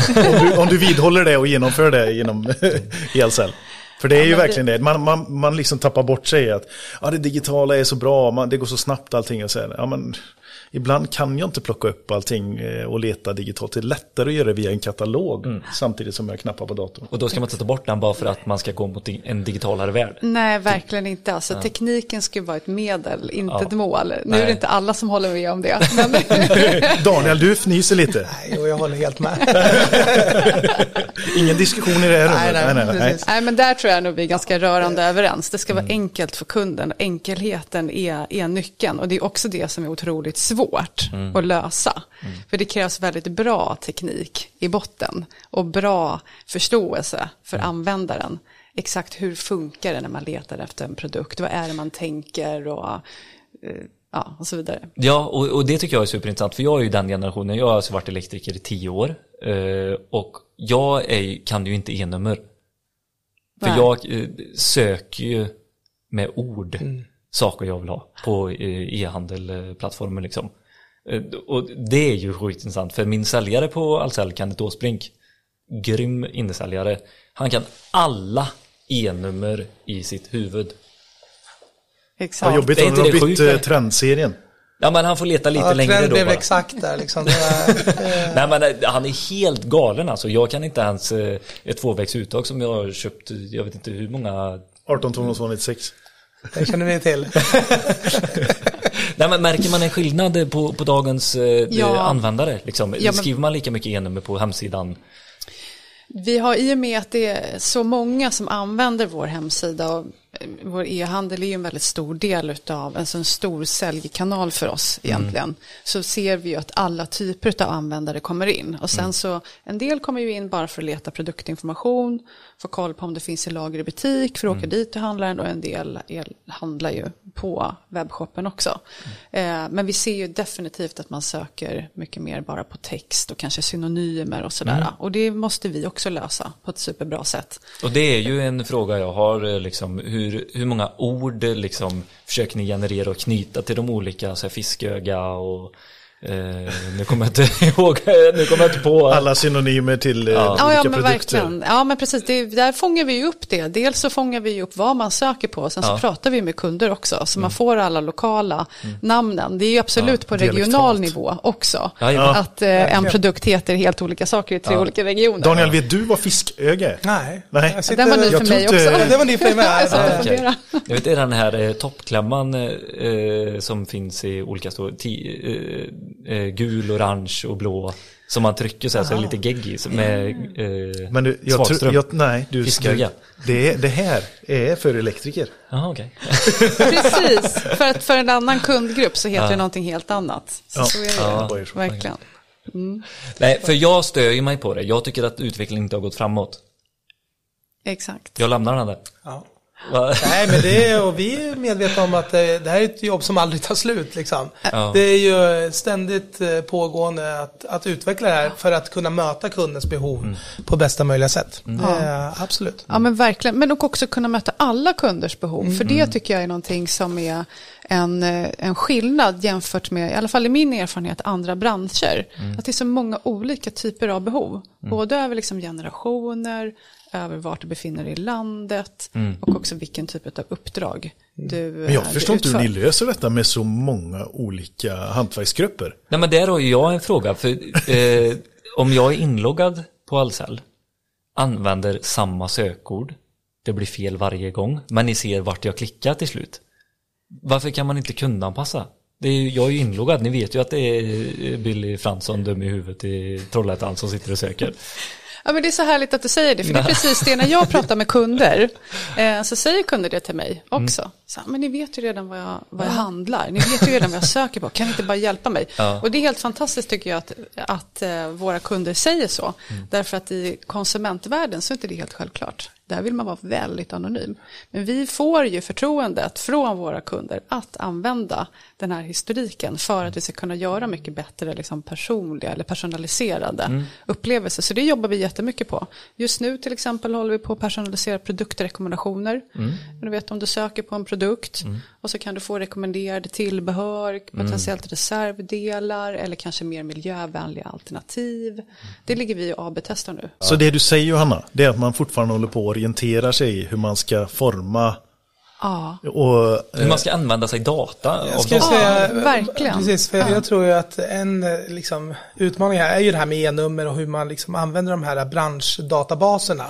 om, du, om du vidhåller det och genomför det genom ELCell. För det är ju men det- verkligen det, man, man, man liksom tappar bort sig att ja, det digitala är så bra, man, det går så snabbt allting och så här, ja, men, Ibland kan jag inte plocka upp allting eh, och leta digitalt. Det är lättare att göra det via en katalog samtidigt som jag knappar på datorn. Och då ska man inte ta bort den bara för att man ska gå mot en digitalare värld. Nej, verkligen inte. Alltså, Tekniken ska ju vara ett medel, inte Ja. ett mål. Nu är Nej. det inte alla som håller med om det. Men Daniel, du fnyser lite. Nej, och jag håller helt med. Ingen diskussion i det här Nej, rummet. nej, precis. Nej, men där tror jag nog vi är ganska rörande överens. Det ska vara enkelt för kunden. Enkelheten är, är nyckeln. Och det är också det som är otroligt svårt att lösa. För det krävs väldigt bra teknik i botten. Och bra förståelse för användaren. Exakt hur funkar det när man letar efter en produkt? Vad är det man tänker? Och, eh, ja, och så vidare. Ja, och, och det tycker jag är superintressant, för jag är ju den generationen, jag har alltså varit elektriker i tio år. Eh, och jag är, kan ju inte e-nummer. För jag eh, söker ju med ord saker jag vill ha på eh, e-handelplattformen liksom. Eh, och det är ju sjukt intressant, för min säljare på Ahlsell, Kenneth Åsbrink, grym innesäljare, han kan alla e-nummer i sitt huvud. Exakt. Vad jobbigt det är inte de bytt sjuka. eh, trendserien. Ja men han får leta lite Ja, längre då blev bara. exakt där liksom. Eh, Nej men eh, han är helt galen alltså. Jag kan inte ens eh, ett tvåvägsuttag som jag har köpt, jag vet inte hur många 18 296. Det känner vi till. Nej men märker man en skillnad på, på dagens eh, Ja. användare? Liksom? Ja, men- Skriver man lika mycket e-nummer på hemsidan? Vi har i och med att det är så många som använder vår hemsida och vår e-handel är ju en väldigt stor del av en sån stor säljkanal för oss egentligen. Så ser vi ju att alla typer av användare kommer in. Och sen så en del kommer ju in bara för att leta produktinformation, få koll på om det finns i lager i butik för att åka dit till handlaren och en del el- handlar ju på webbshoppen också. Eh, men vi ser ju definitivt att man söker mycket mer bara på text och kanske synonymer och sådär. Och det måste vi också lösa på ett superbra sätt. Och det är ju en fråga jag har, eh, liksom, hur, hur många ord liksom, försöker ni generera och knyta till de olika, så här, fisköga och eh, nu kommer jag inte ihåg, nu kommer jag inte på. Alla synonymer till eh, Ja. olika Ja, ja men produkter. verkligen. Ja, men precis. Det, där fångar vi ju upp det. Dels så fångar vi upp vad man söker på. Sen så Ja. pratar vi med kunder också. Så man får alla lokala namnen. Det är ju absolut på regional Dialektalt. nivå också. Ja, ja. Att eh, en produkt heter helt olika saker i tre olika regioner. Daniel, vet du vad fisköga är? Nej. Nej. Jag Den var ny för mig inte- också. Ja, det var ny för mig. Jag satt och Ja, funderade. Jag vet det är den här eh, toppklämman eh, som finns i olika stor, ti, eh, eh, gul, orange och blå. Som man trycker så här så är det lite geggig med eh, Men du, jag svagström. tror, jag, nej, du, Fisköga. det, det här är för elektriker. Jaha, okej. Precis, för att för en annan kundgrupp så heter Ja. det någonting helt annat. Så, Ja. så är det Ja. Verkligen. Nej, för jag stör ju mig på det. Jag tycker att utvecklingen inte har gått framåt. Exakt. Jag lämnar den där. Ja. Nej, men det är, och vi är medvetna om att det, det här är ett jobb som aldrig tar slut. Liksom. Ja. Det är ju ständigt eh, pågående att, att utveckla det här för att kunna möta kundens behov på bästa möjliga sätt. Eh, absolut. Ja men verkligen, men också kunna möta alla kunders behov. För det tycker jag är någonting som är en, eh, en skillnad jämfört med, i alla fall i min erfarenhet, andra branscher. Att det är så många olika typer av behov. Både över liksom generationer, över vart du befinner dig i landet och också vilken typ av uppdrag du Men jag eh, förstår du inte hur ni löser detta med så många olika hantverksgrupper. Nej men där har jag en fråga. För eh, om jag är inloggad på Ahlsell, använder samma sökord, det blir fel varje gång, men ni ser vart jag klickar till slut. Varför kan man inte kundanpassa? Det är, jag är ju inloggad, ni vet ju att det är Billy Fransson dum i huvudet i Trollhättan som sitter och söker. Ja, men det är så härligt att du säger det, för det är precis det när jag pratar med kunder, eh, så säger kunder det till mig också. Så, här, men ni vet ju redan vad jag, vad jag handlar, ni vet ju redan vad jag söker på, kan ni inte bara hjälpa mig? Ja. Och det är helt fantastiskt tycker jag att, att eh, våra kunder säger så, därför att i konsumentvärlden så är inte det helt självklart. Där vill man vara väldigt anonym. Men vi får ju förtroendet från våra kunder att använda den här historiken för att vi ska kunna göra mycket bättre liksom personliga eller personaliserade upplevelser. Så det jobbar vi jättemycket på. Just nu till exempel håller vi på att personalisera produktrekommendationer. Men Du vet om du söker på en produkt och så kan du få rekommenderade tillbehör, potentiellt reservdelar eller kanske mer miljövänliga alternativ. Det ligger vi och AB-testar nu. Så det du säger Johanna, det är att man fortfarande håller på att orientera sig i hur man ska forma Ja. och Hur man ska använda sig data Jag data. säga, verkligen. Precis, för jag tror ju att en eh, liksom, utmaning här är ju det här med e-nummer och hur man liksom använder de här branschdatabaserna.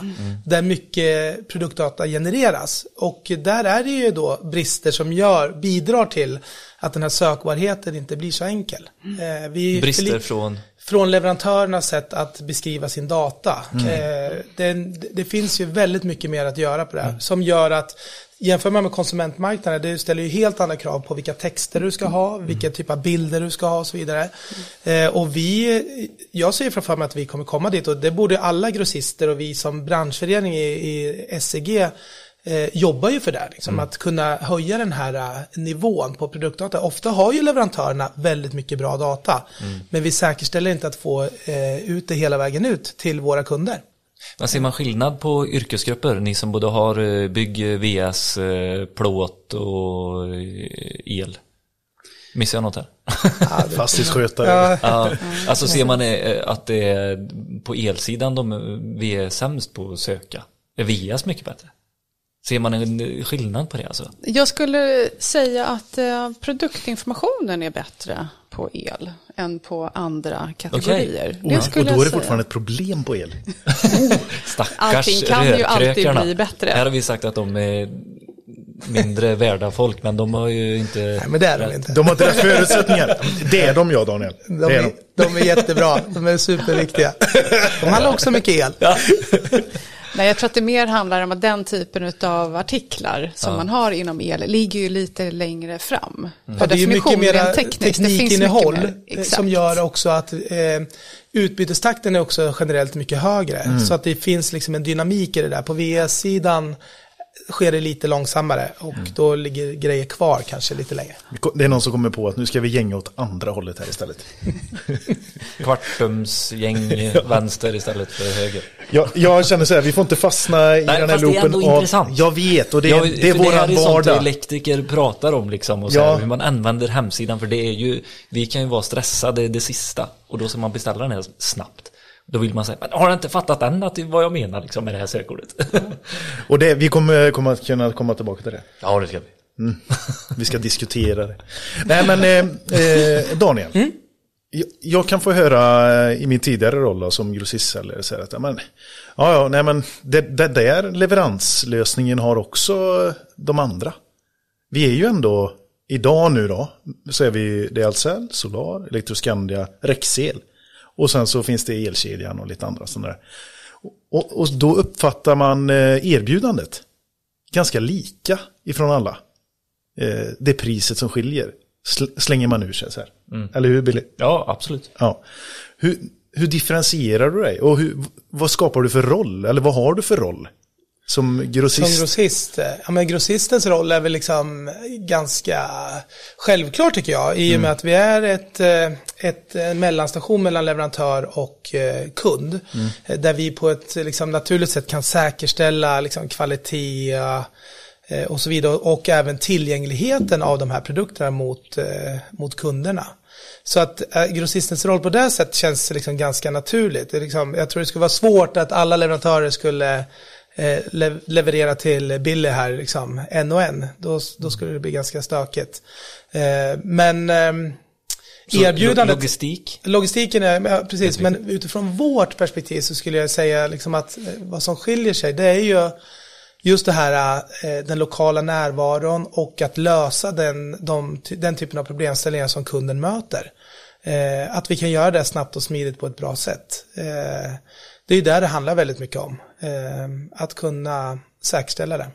Där mycket produktdata genereras. Och där är det ju då brister som gör, bidrar till att den här sökbarheten inte blir så enkel. Eh, vi Brister förli- från... från leverantörernas sätt att beskriva sin data. Eh, det, det finns ju väldigt mycket mer att göra på det här. Som gör att Jämför man med konsumentmarknaden, det ställer ju helt andra krav på vilka texter du ska ha, vilka typ av bilder du ska ha och så vidare. Eh, och vi, jag ser framför mig att vi kommer komma dit och det borde alla grossister och vi som branschförening i, i SEG eh, jobbar ju för det, liksom, att kunna höja den här eh, nivån på produktdata. Ofta har ju leverantörerna väldigt mycket bra data, men vi säkerställer inte att få eh, ut det hela vägen ut till våra kunder. Men ser man skillnad på yrkesgrupper? Ni som både har eh, bygg, VS, eh, plåt och el. Missar jag något här? fastighetsskötare. Ja, Ja, alltså ser man att det är på elsidan de, vi är sämst på att söka? Är VS mycket bättre? Ser man en skillnad på det alltså? Jag skulle säga att eh, produktinformationen är bättre på el än på andra kategorier. Och, och skulle då är det säga. fortfarande ett problem på el. Stackars Allting kan ju alltid bli bättre. Här har vi sagt att de är mindre värda folk, men de har ju inte... nej, men det är de inte. De har inte rätt förutsättningar. Det är de ja Daniel. De är är, de. de är jättebra, de är superviktiga. De handlar också mycket el. Nej, jag tror att det mer handlar om att den typen av artiklar som man har inom el ligger ju lite längre fram. Ja, det är ju mycket mer teknikinnehåll eh, som gör också att eh, utbytestakten är också generellt mycket högre. Så att det finns liksom en dynamik i det där. På VS-sidan sker det lite långsammare och då ligger grejer kvar kanske lite längre. Det är någon som kommer på att nu ska vi gänga åt andra hållet här istället. Kvartumsgäng vänster istället för höger. Jag, jag känner så här, vi får inte fastna i Nej, den här fast det är loopen. ändå intressant. Jag vet, och det, Ja, är det är för det här våran är sånt vardag. elektriker pratar om liksom och så Ja. här, hur man använder hemsidan för det är ju, vi kan ju vara stressade det sista och då ska man beställa den här snabbt. Då vill man säga, men har jag inte fattat än att vad jag menar liksom med det här sökordet? Och det, vi kommer, kommer att kunna komma tillbaka till det. ja, det ska vi. Vi ska diskutera det. Nej men eh, eh, Daniel. Mm. Jag, jag kan få höra eh, i min tidigare roll då, som grossistsäljare säga att men, ja, ja, nej, men det, det där leveranslösningen har också de andra. Vi är ju ändå, idag nu då, så är vi det är Ahlsell, Solar, Electroscandia, Rexel. Och sen så finns det elkedjan och lite andra sådana där. Och, och då uppfattar man eh, erbjudandet ganska lika ifrån alla. Eh, det priset som skiljer sl- slänger man ur sig så här. Eller hur Billy? Ja, absolut. Ja. Hur, hur differentierar du dig? Och hur, vad skapar du för roll? Eller vad har du för roll? Som grossist? Som grossist? Ja, men grossistens roll är väl liksom ganska självklar tycker jag. I och med att vi är ett, eh, ett en mellanstation mellan leverantör och eh, kund. Mm. Där vi på ett liksom, naturligt sätt kan säkerställa liksom, kvalitet eh, och så vidare. Och även tillgängligheten av de här produkterna mot, mot kunderna. Så att grossistens roll på det sättet känns liksom ganska naturligt. Det liksom, jag tror det skulle vara svårt att alla leverantörer skulle eh, le leverera till Billy här, liksom, en och en. Då, då skulle det bli ganska stökigt. Eh, men eh, erbjudandet... Logistik? Logistiken är, ja, precis, men utifrån vårt perspektiv så skulle jag säga liksom att eh, vad som skiljer sig, det är ju just det här, den lokala närvaron och att lösa den, de, den typen av problemställningar som kunden möter. Att vi kan göra det snabbt och smidigt på ett bra sätt. Det är där det handlar väldigt mycket om. Ehm, att kunna säkerställa det.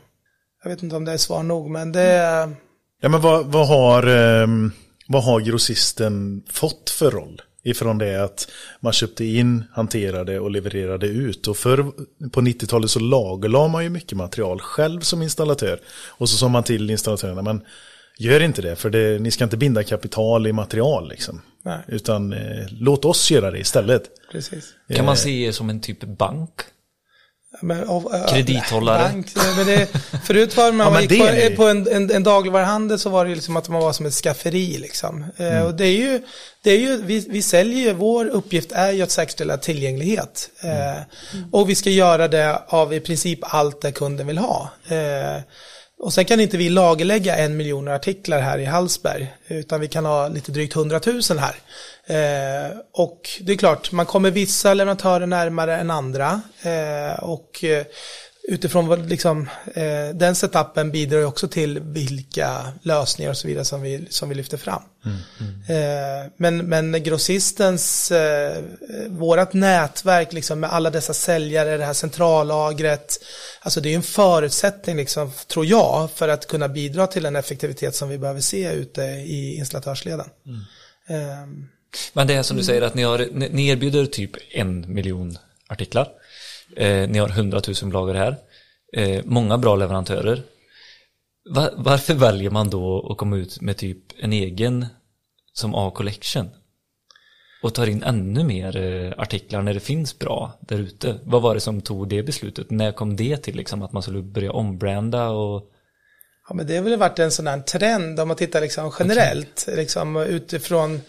Jag vet inte om det är svar nog, men det är... Ja, men vad, vad, har, ehm, vad har grossisten fått för roll? Ifrån det att man köpte in, hanterade och levererade ut. Och förr på 90-talet så lagerlade man ju mycket material själv som installatör. Och så sa man till installatörerna, men gör inte det för det, ni ska inte binda kapital i material liksom. Nej. Utan eh, låt oss göra det istället. Precis. Kan man se som en typ bank? Men, och, Kredithållare. Bank, men det, förut var man, ja, man gick på, på en, en, en dagligvaruhandel så var det liksom att man var som ett skafferi liksom. Eh, mm. och det är ju, det är ju vi, vi säljer ju, vår uppgift är ju att säkerställa tillgänglighet. Eh, mm. och vi ska göra det av i princip allt det kunden vill ha. Eh, och sen kan inte vi lagerlägga en miljon artiklar här i Hallsberg, utan vi kan ha lite drygt hundratusen här. Eh, och det är klart, man kommer vissa leverantörer närmare än andra. Eh, och eh, utifrån liksom, eh, den setupen bidrar också till vilka lösningar och så vidare som vi, som vi lyfter fram. Mm, mm. Eh, men, men grossistens, eh, vårat nätverk liksom, med alla dessa säljare, det här centrallagret, alltså det är en förutsättning, liksom, tror jag, för att kunna bidra till den effektivitet som vi behöver se ute i installatörsledan. Mm. Ehm, men det är som du säger att ni, har, ni erbjuder typ en miljon artiklar. Eh, ni har hundratusen bloggar här. Eh, många bra leverantörer. Var, varför väljer man då att komma ut med typ en egen som A-collection? Och tar in ännu mer eh, artiklar när det finns bra där ute. Vad var det som tog det beslutet? När kom det till liksom att man skulle börja ombranda och Ja men det har väl varit en sån här trend om man tittar liksom generellt, okay. liksom utifrån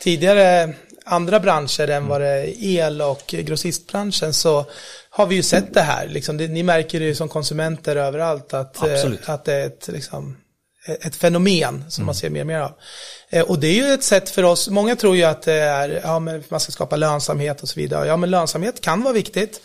tidigare andra branscher än vad det är el och grossistbranschen så har vi ju sett det här. Liksom, det, ni märker det ju som konsumenter överallt att, eh, att det är ett, liksom, ett fenomen som mm. man ser mer och mer av. Eh, och det är ju ett sätt för oss, många tror ju att det är, ja men man ska skapa lönsamhet och så vidare. Ja men lönsamhet kan vara viktigt.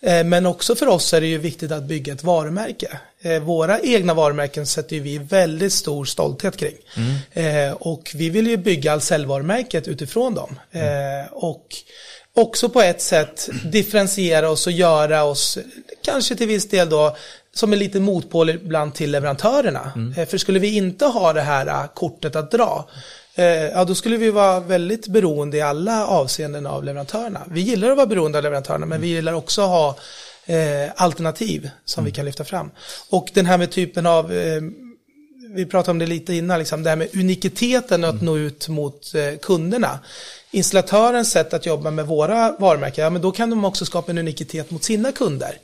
Eh, men också för oss är det ju viktigt att bygga ett varumärke. Eh, våra egna varumärken sätter vi väldigt stor stolthet kring. Mm. Och vi vill ju bygga Ahlsell-varumärket utifrån dem. Mm. Och också på ett sätt differentiera oss och göra oss, kanske till viss del då, som en liten motpol ibland till leverantörerna. Mm. För skulle vi inte ha det här kortet att dra, Eh, ja då skulle vi vara väldigt beroende i alla avseenden av leverantörerna. Vi gillar att vara beroende av leverantörerna men vi gillar också att ha eh, alternativ som mm. vi kan lyfta fram. Och den här med typen av eh, vi pratade om det lite innan, liksom, det här med unikiteten att mm. nå ut mot eh, kunderna. Installatörens sätt att jobba med våra varumärken, ja men då kan de också skapa en unikitet mot sina kunder.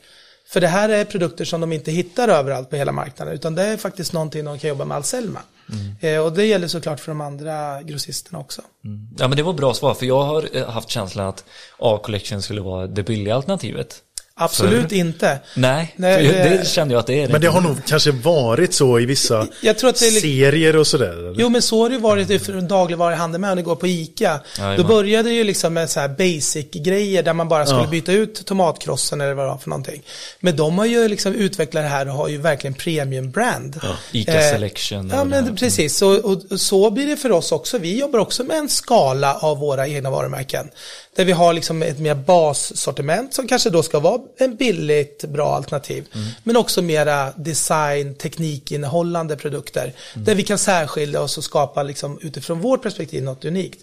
För det här är produkter som de inte hittar överallt på hela marknaden, utan det är faktiskt någonting de kan jobba med Ahlsell med. Mm. Eh, och det gäller såklart för de andra grossisterna också. Mm. Ja men det var bra svar, för jag har eh, haft känslan att A-collection skulle vara det billiga alternativet. Absolut för... inte. Nej, Nej det... det kände jag att det är. Men det har nog kanske varit så i vissa jag tror att det är... serier och sådär. Jo, men så har det ju varit för dagligvaruhandel med. Om det går på ICA. Ja, då började det ju liksom med så här basic-grejer där man bara skulle ja. byta ut tomatkrossen eller vad det var för någonting. Men de har ju liksom utvecklat det här och har ju verkligen premium-brand. Ja, ICA eh, Selection. Ja, men precis. Och, och, så blir det för oss också. Vi jobbar också med en skala av våra egna varumärken. Där vi har liksom ett mer bassortiment som kanske då ska vara en billigt bra alternativ. Mm. Men också mera design, teknikinnehållande produkter. Mm. Där vi kan särskilja oss och skapa liksom, utifrån vårt perspektiv något unikt.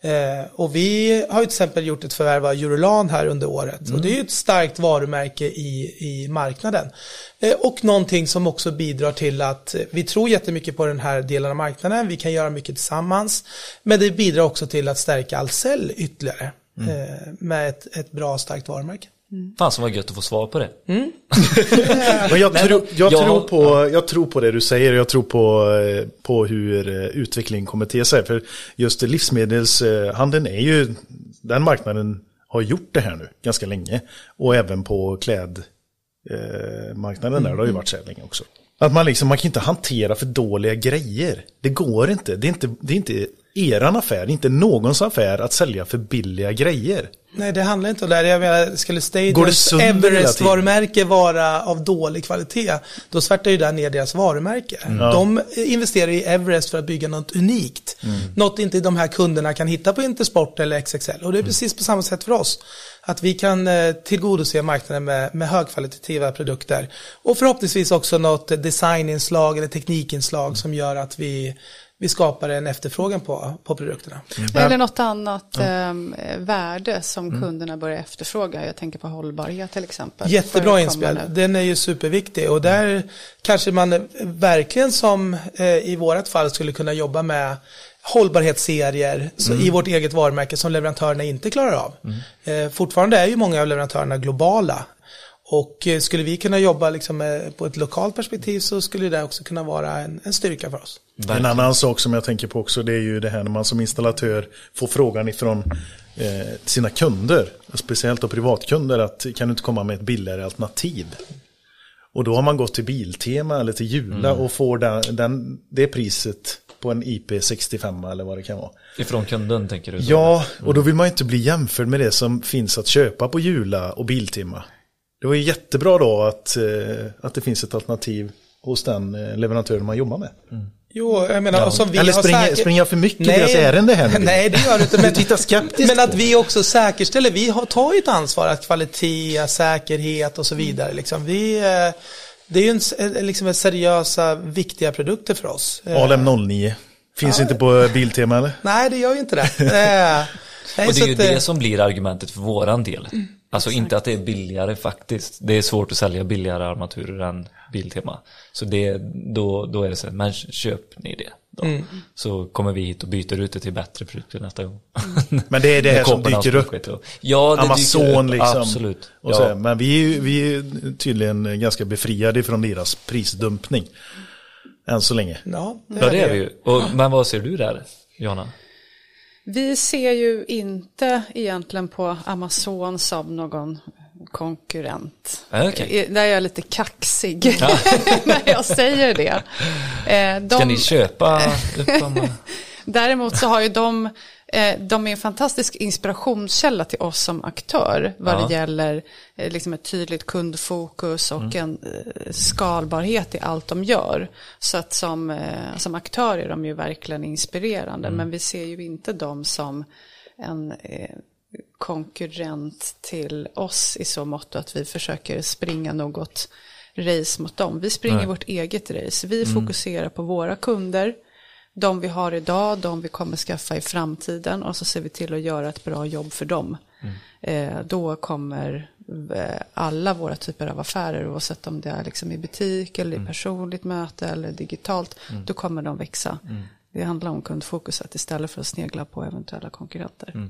Eh, och vi har ju till exempel gjort ett förvärv av Eurolan här under året. Och det är ju ett starkt varumärke i, i marknaden. Eh, och någonting som också bidrar till att vi tror jättemycket på den här delen av marknaden. Vi kan göra mycket tillsammans. Men det bidrar också till att stärka Ahlsell ytterligare. Eh, med ett, ett bra starkt varumärke. Fan som var gött att få svar på det. Men jag, tror, men jag, jag- tror på, jag tror på det du säger, jag tror på, eh, på hur eh, utvecklingen kommer te sig. För just livsmedelshandeln är ju, den marknaden har gjort det här nu ganska länge. Och även på klädmarknaden där, det har ju varit så här länge också. Att man liksom, man kan inte hantera för dåliga grejer. Det går inte. Det är inte, det är inte eran affär, inte någons affär att sälja för billiga grejer. Nej, det handlar inte om det. Jag menar, skulle Stadiums? Everest-varumärke vara av dålig kvalitet, då svärtar ju det ner deras varumärke. De investerar i Everest för att bygga något unikt. Något inte de här kunderna kan hitta på Intersport eller XXL. Och det är precis på samma sätt för oss. Att vi kan eh, tillgodose marknaden med, med högkvalitativa produkter. Och förhoppningsvis också något designinslag eller teknikinslag som gör att vi, vi skapar en efterfrågan på, på produkterna. Eller något annat ehm, värde som kunderna börjar efterfråga. Jag tänker på hållbarhet till exempel. Jättebra inspel. Den är ju superviktig och där kanske man eh, verkligen som eh, i vårat fall skulle kunna jobba med hållbarhetsserier så i vårt eget varumärke som leverantörerna inte klarar av. Eh, fortfarande är ju många av leverantörerna globala. Och eh, skulle vi kunna jobba liksom, eh, på ett lokalt perspektiv så skulle det också kunna vara en, en styrka för oss. En annan sak som jag tänker på också det är ju det här när man som installatör får frågan ifrån eh, sina kunder, speciellt då privatkunder, att kan du inte komma med ett billigare alternativ? Och då har man gått till Biltema eller till Jula och får den, den, det priset på en IP65 eller vad det kan vara. Ifrån kunden tänker du? så? Ja, och då vill man inte bli jämförd med det som finns att köpa på Jula och Biltema. Det var ju jättebra då att, eh, att det finns ett alternativ hos den eh, leverantören man jobbar med. Jo, jag menar, och som vi Eller har springer, säkert- springer jag för mycket i deras ärende här nu? Nej, det gör du inte. Men, Du tittar skeptiskt men att vi också säkerställer, vi har, tar ju ett ansvar att kvalitet, säkerhet och så vidare. Liksom. Vi, eh, det är ju en, liksom en seriösa, viktiga produkter för oss. Alem 09. Finns inte på Biltema eller? Nej, det gör ju inte det. Nej, Och det är ju att, det som blir argumentet för våran del. Alltså inte att det är billigare faktiskt. Det är svårt att sälja billigare armaturer än Biltema. Så det, då, då är det så här, men köp ni det. Då. Så kommer vi hit och byter ut det till bättre produkter nästa gång. Men det är det här som dyker upp. och- Ja, det Amazon dyker upp, liksom. Absolut. Och ja. så. Men vi är, ju- vi är tydligen ganska befriade från deras prisdumpning. Än så länge. ja, det ja, det är vi ju. Och, men vad ser du där, Johanna? Vi ser ju inte egentligen på Amazon som någon konkurrent. Ah, okej. Eh, Där är jag lite kaxig när jag säger det. Eh, de- Ska ni köpa dem? Däremot så har ju de, de är en fantastisk inspirationskälla till oss som aktör vad Ja. det gäller eh, liksom ett tydligt kundfokus och en eh, skalbarhet i allt de gör. Så att som, eh, som aktör är de ju verkligen inspirerande men vi ser ju inte dem som en eh, konkurrent till oss i så mått att vi försöker springa något race mot dem. Vi springer vårt eget race. Vi fokuserar på våra kunder de vi har idag, de vi kommer skaffa i framtiden och så ser vi till att göra ett bra jobb för dem. Eh, då kommer eh, alla våra typer av affärer, oavsett om det är liksom i butik eller i personligt möte eller digitalt, då kommer de växa. Det handlar om kundfokuset istället för att snegla på eventuella konkurrenter.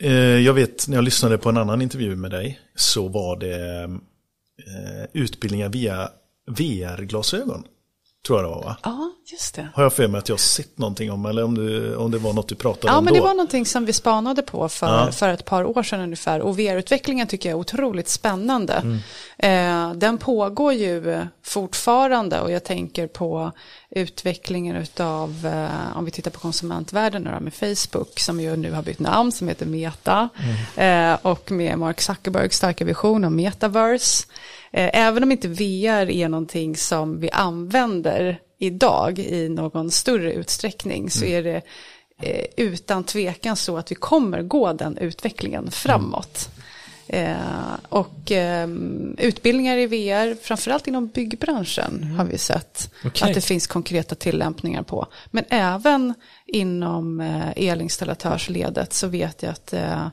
Eh, Jag vet när jag lyssnade på en annan intervju med dig så var det eh, utbildningar via VR-glasögon. Tror jag det var va? Ja, just det. Har jag för mig att jag har sett någonting om eller om, du, om det var något du pratade Ja, om men då? det var någonting som vi spanade på för, Ja. för ett par år sedan ungefär. Och VR-utvecklingen tycker jag är otroligt spännande. Eh, den pågår ju fortfarande och jag tänker på utvecklingen utav, eh, om vi tittar på konsumentvärlden nu då, med Facebook som ju nu har bytt namn som heter Meta. Eh, och med Mark Zuckerbergs starka vision om metaverse. Eh, även om inte VR är någonting som vi använder idag i någon större utsträckning så är det eh, utan tvekan så att vi kommer gå den utvecklingen framåt. Eh, och eh, utbildningar i VR, framförallt inom byggbranschen har vi sett Okej. att det finns konkreta tillämpningar på. Men även inom eh, elinstallatörsledet så vet jag att eh,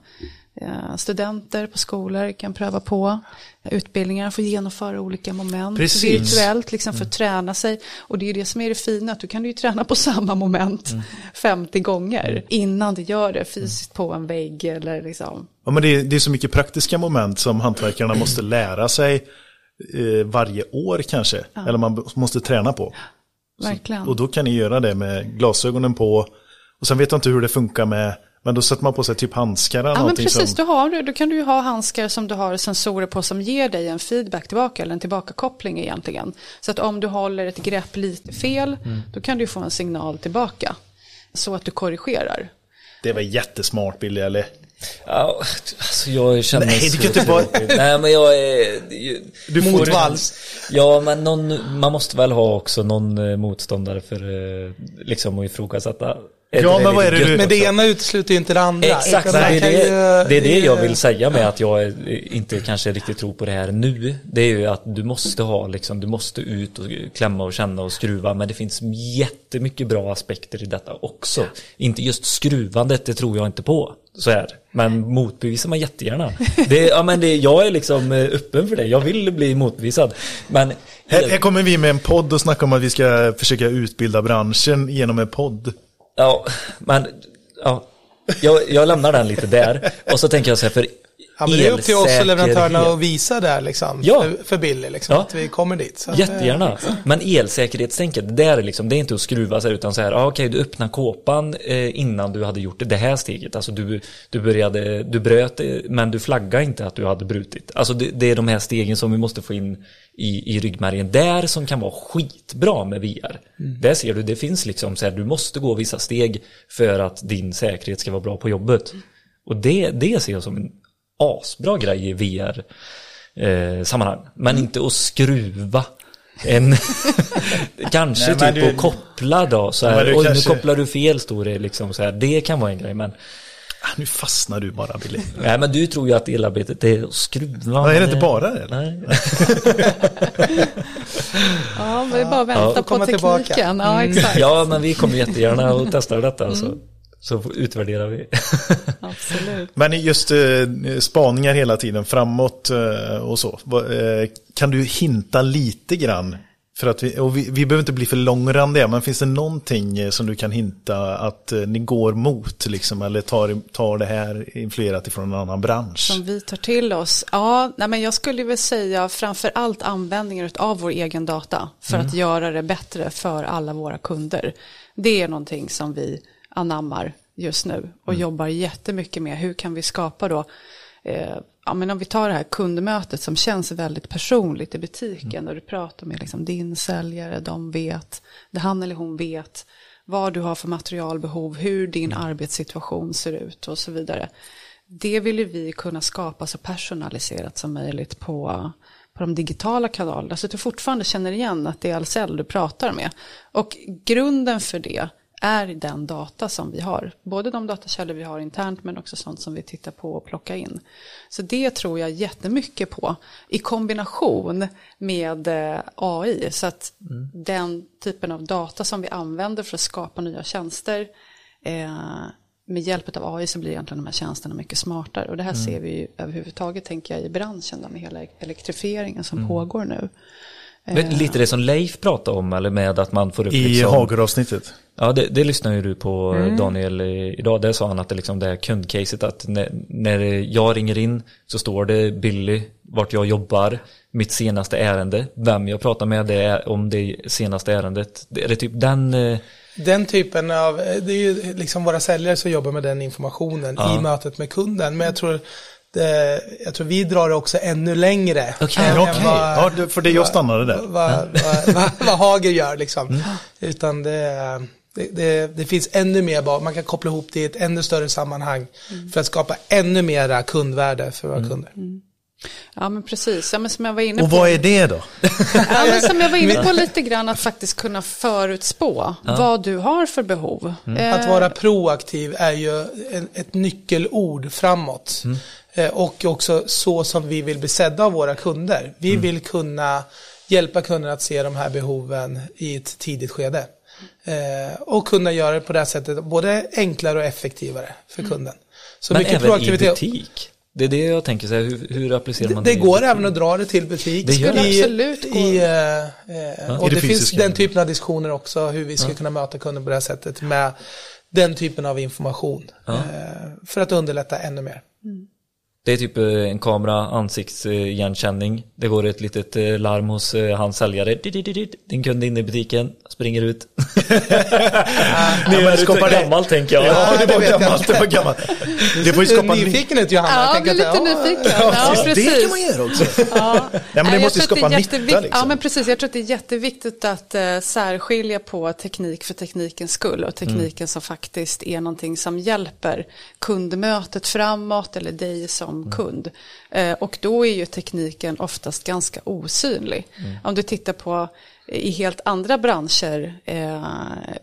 studenter på skolor kan pröva på utbildningar, få genomföra olika moment Precis. virtuellt liksom för att träna sig. Och det är ju det som är det fina, att du kan ju träna på samma moment 50 gånger innan du gör det fysiskt på en vägg eller liksom. Ja, men det, är, det är så mycket praktiska moment som hantverkarna måste lära sig eh, varje år kanske. Eller man måste träna på. Verkligen. Och då kan ni göra det med glasögonen på. Och sen vet jag inte hur det funkar med, men då sätter man på sig typ handskar eller Ja men precis, som... då, har du, då kan du ju ha handskar som du har sensorer på som ger dig en feedback tillbaka eller en tillbakakoppling egentligen. Så att om du håller ett grepp lite fel, Mm. då kan du få en signal tillbaka. Så att du korrigerar. Det var jättesmart Billy, eller? Ja, alltså jag känner Nej, mig du så kan inte bara-. Nej, men jag är... Du får- Motvalls. Ja, men någon, man måste väl ha också någon eh, motståndare för eh, liksom att ifrågasätta. Ja, men vad är det du- Men det också? ena utesluter ju inte det andra. Exakt, det är det, ju- det är det jag vill säga med att jag inte kanske riktigt tror på det här nu. Det är ju att du måste ha liksom, du måste ut och klämma och känna och skruva. Men det finns jättemycket bra aspekter i detta också. Inte just skruvandet, det tror jag inte på. Så här. Men motbevisar man jättegärna. Det, ja, men det, jag är liksom eh, öppen för det. Jag vill bli motbevisad. Men Här, här kommer vi med en podd och snackar om att vi ska försöka utbilda branschen genom en podd. Ja, men ja, jag, jag lämnar den lite där. Och så tänker jag så här, för Ja, men det är upp till oss och leverantörerna att visa där liksom. Ja. För, för Billy liksom. Ja. Att vi kommer dit. Så att, eh, Jättegärna. Men elsäkerhetstänket, det där är liksom, det är inte att skruva sig utan så här, ah, okej du öppnar kåpan eh, innan du hade gjort det, här steget. Alltså du, du började, du bröt men du flaggade inte att du hade brutit. Alltså det, det är de här stegen som vi måste få in i, i ryggmärgen där som kan vara skitbra med VR. Där ser du, det finns liksom så här, du måste gå vissa steg för att din säkerhet ska vara bra på jobbet. Och det, det ser jag som en asbra grej i VR eh, sammanhang. Men inte att skruva en kanske Nej, men typ du- att koppla då så här, men oj kanske- nu kopplar du fel står det liksom så här, det kan vara en grej men Ah, nu fastnar du bara Billy. nej men du tror ju att elarbetet är att skruva. Ja, är det men inte bara det? eller? Nej. Ja, vi bara vänta Ja, på tekniken. tillbaka. Mm. Ja, exakt. Ja men vi kommer jättegärna att testa detta så, så utvärderar vi. Absolut. Men just eh, spaningar hela tiden framåt eh, och så. Eh, kan du hinta lite grann? För att vi, och vi, vi behöver inte bli för långrandiga, men finns det någonting eh, som du kan hinta att ni går mot, liksom, eller tar, tar det här influerat ifrån en annan bransch? Som vi tar till oss. Ja, nej men jag skulle väl säga framför allt användningen av vår egen data för att göra det bättre för alla våra kunder. Det är någonting som vi anammar just nu och jobbar jättemycket med. Hur kan vi skapa då Eh, ja, men om vi tar det här kundmötet som känns väldigt personligt i butiken. Där du pratar med liksom din säljare, de vet, det han eller hon vet. Vad du har för materialbehov, hur din arbetssituation ser ut och så vidare. Det vill vi kunna skapa så personaliserat som möjligt på, på de digitala kanalerna. Så att du fortfarande känner igen att det är Ahlsell du pratar med. Och grunden för det är den data som vi har. Både de datakällor vi har internt men också sånt som vi tittar på och plockar in. Så det tror jag jättemycket på i kombination med eh, AI. Så att den typen av data som vi använder för att skapa nya tjänster eh, med hjälp av AI så blir egentligen de här tjänsterna mycket smartare. Och det här ser vi ju överhuvudtaget tänker jag i branschen då, med hela elektrifieringen som pågår nu. Men Lite det som Leif pratade om eller med att man får upp I liksom, Hager-avsnittet. Ja, det, det lyssnar ju du på Mm. Daniel eh, idag. Där sa han att det, liksom det här kundcaset att när, när jag ringer in så står det Billy, vart jag jobbar, mitt senaste ärende, vem jag pratar med, det är om det senaste ärendet. Det är det typ den... eh, Den typen av, det är ju liksom våra säljare som jobbar med den informationen i mötet med kunden. Men jag tror, det, jag tror vi drar det också ännu längre. Okej, än vad- ja, för det jag stannade där. Vad, vad, vad, vad Hager gör liksom. Utan det, det, det, det finns ännu mer, man kan koppla ihop det i ett ännu större sammanhang. För att skapa ännu mera kundvärde för våra kunder. Ja men precis, ja, men som jag var inne Och på. vad är det då? Ja, men som jag var inne på lite grann att faktiskt kunna förutspå vad du har för behov. Eh, Att vara proaktiv är ju en, ett nyckelord framåt. Eh, och också så som vi vill bli sedda av våra kunder. Vi vill kunna hjälpa kunderna att se de här behoven i ett tidigt skede. Eh, och kunna göra det på det här sättet både enklare och effektivare för kunden. Så Men mycket även i proaktivitet. butik. Det är det jag tänker, så här, hur, hur applicerar Det, man det i går även att dra det till butik. Det gör det. I, Absolut går. i, eh, eh, och I det det, finns den typen av diskussioner också, hur vi ska kunna möta kunden på det här sättet med den typen av information. Eh, för att underlätta ännu mer. Det är typ eh, en kamera, ansiktsigenkänning. Det går ett litet eh, larm hos eh, hans säljare. Din kund är inne i butiken, springer ut. Är det gammalt tänker jag. Ja, det det var gammalt. Det var gammalt. Det får ju skapa ny... nyfiken ut Johanna. Ja, Jag blir lite att, ja, nyfiken. Ja, Ja, det precis. kan man göra också. Ja. Nej, men det måste tror skapa att det är nytta. Liksom. Ja, men precis. Jag tror att det är jätteviktigt att eh, särskilja på teknik för teknikens skull och tekniken som faktiskt är någonting som hjälper kundmötet framåt eller dig som kund. Eh, och då är ju tekniken oftast ganska osynlig. Om du tittar på eh, i helt andra branscher, eh,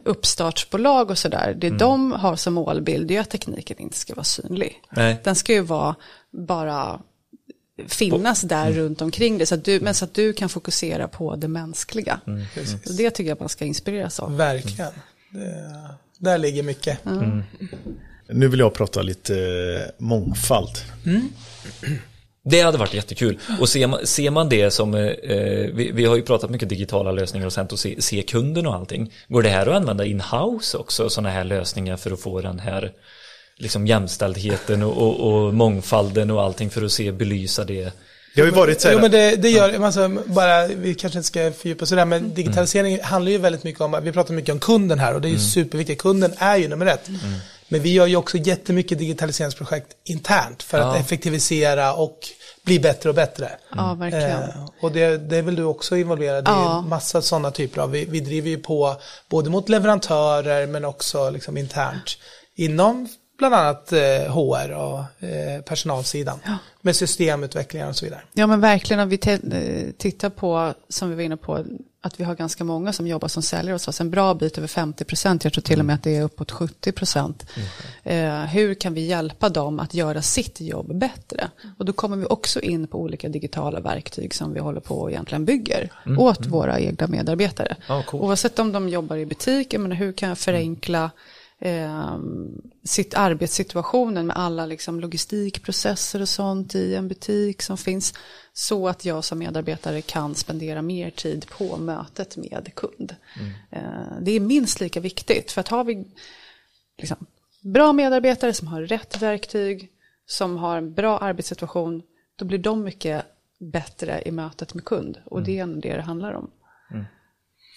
uppstartsbolag och sådär, det de har som målbild är att tekniken inte ska vara synlig. Nej. Den ska ju vara bara finnas där Mm. runt omkring dig, så att du, men så att du kan fokusera på det mänskliga. Mm. Så det tycker jag man ska inspireras av. Verkligen. Det, där ligger mycket. Nu vill jag prata lite eh, mångfald. Det hade varit jättekul. Och ser man, ser man det som, eh, vi, vi har ju pratat mycket digitala lösningar och sånt och se, se kunden och allting. Går det här att använda in-house också, sådana här lösningar för att få den här liksom jämställdheten och, och, och mångfalden och allting för att se, belysa det. Det har ju varit så här, Jo, men det, det gör, alltså, bara, vi kanske inte ska fördjupa oss i det här, men digitalisering handlar ju väldigt mycket om, vi pratar mycket om kunden här och det är ju superviktigt, kunden är ju nummer ett. Men vi gör ju också jättemycket digitaliseringsprojekt internt för att Ja. effektivisera och bli bättre och bättre. Ja, verkligen. Eh, och det, det är väl du också involverad i, Ja. en massa sådana typer av, vi, vi driver ju på både mot leverantörer men också liksom internt inom bland annat eh, HR och eh, personalsidan med systemutvecklingar och så vidare. Ja men verkligen om vi eh, tittar på, som vi var inne på, att vi har ganska många som jobbar som säljare hos oss, en bra bit över 50 procent, jag tror till och med att det är uppåt 70 procent. Eh, hur kan vi hjälpa dem att göra sitt jobb bättre? Och då kommer vi också in på olika digitala verktyg som vi håller på och egentligen bygger åt våra egna medarbetare. Ja, coolt. Oavsett om de jobbar i butik, jag menar, hur kan jag förenkla eh, sitt arbetssituationen med alla liksom, logistikprocesser och sånt i en butik som finns. Så att jag som medarbetare kan spendera mer tid på mötet med kund. Eh, det är minst lika viktigt. För att har vi liksom, bra medarbetare som har rätt verktyg, som har en bra arbetssituation, då blir de mycket bättre i mötet med kund. Och det är ändå det det handlar om. Ja,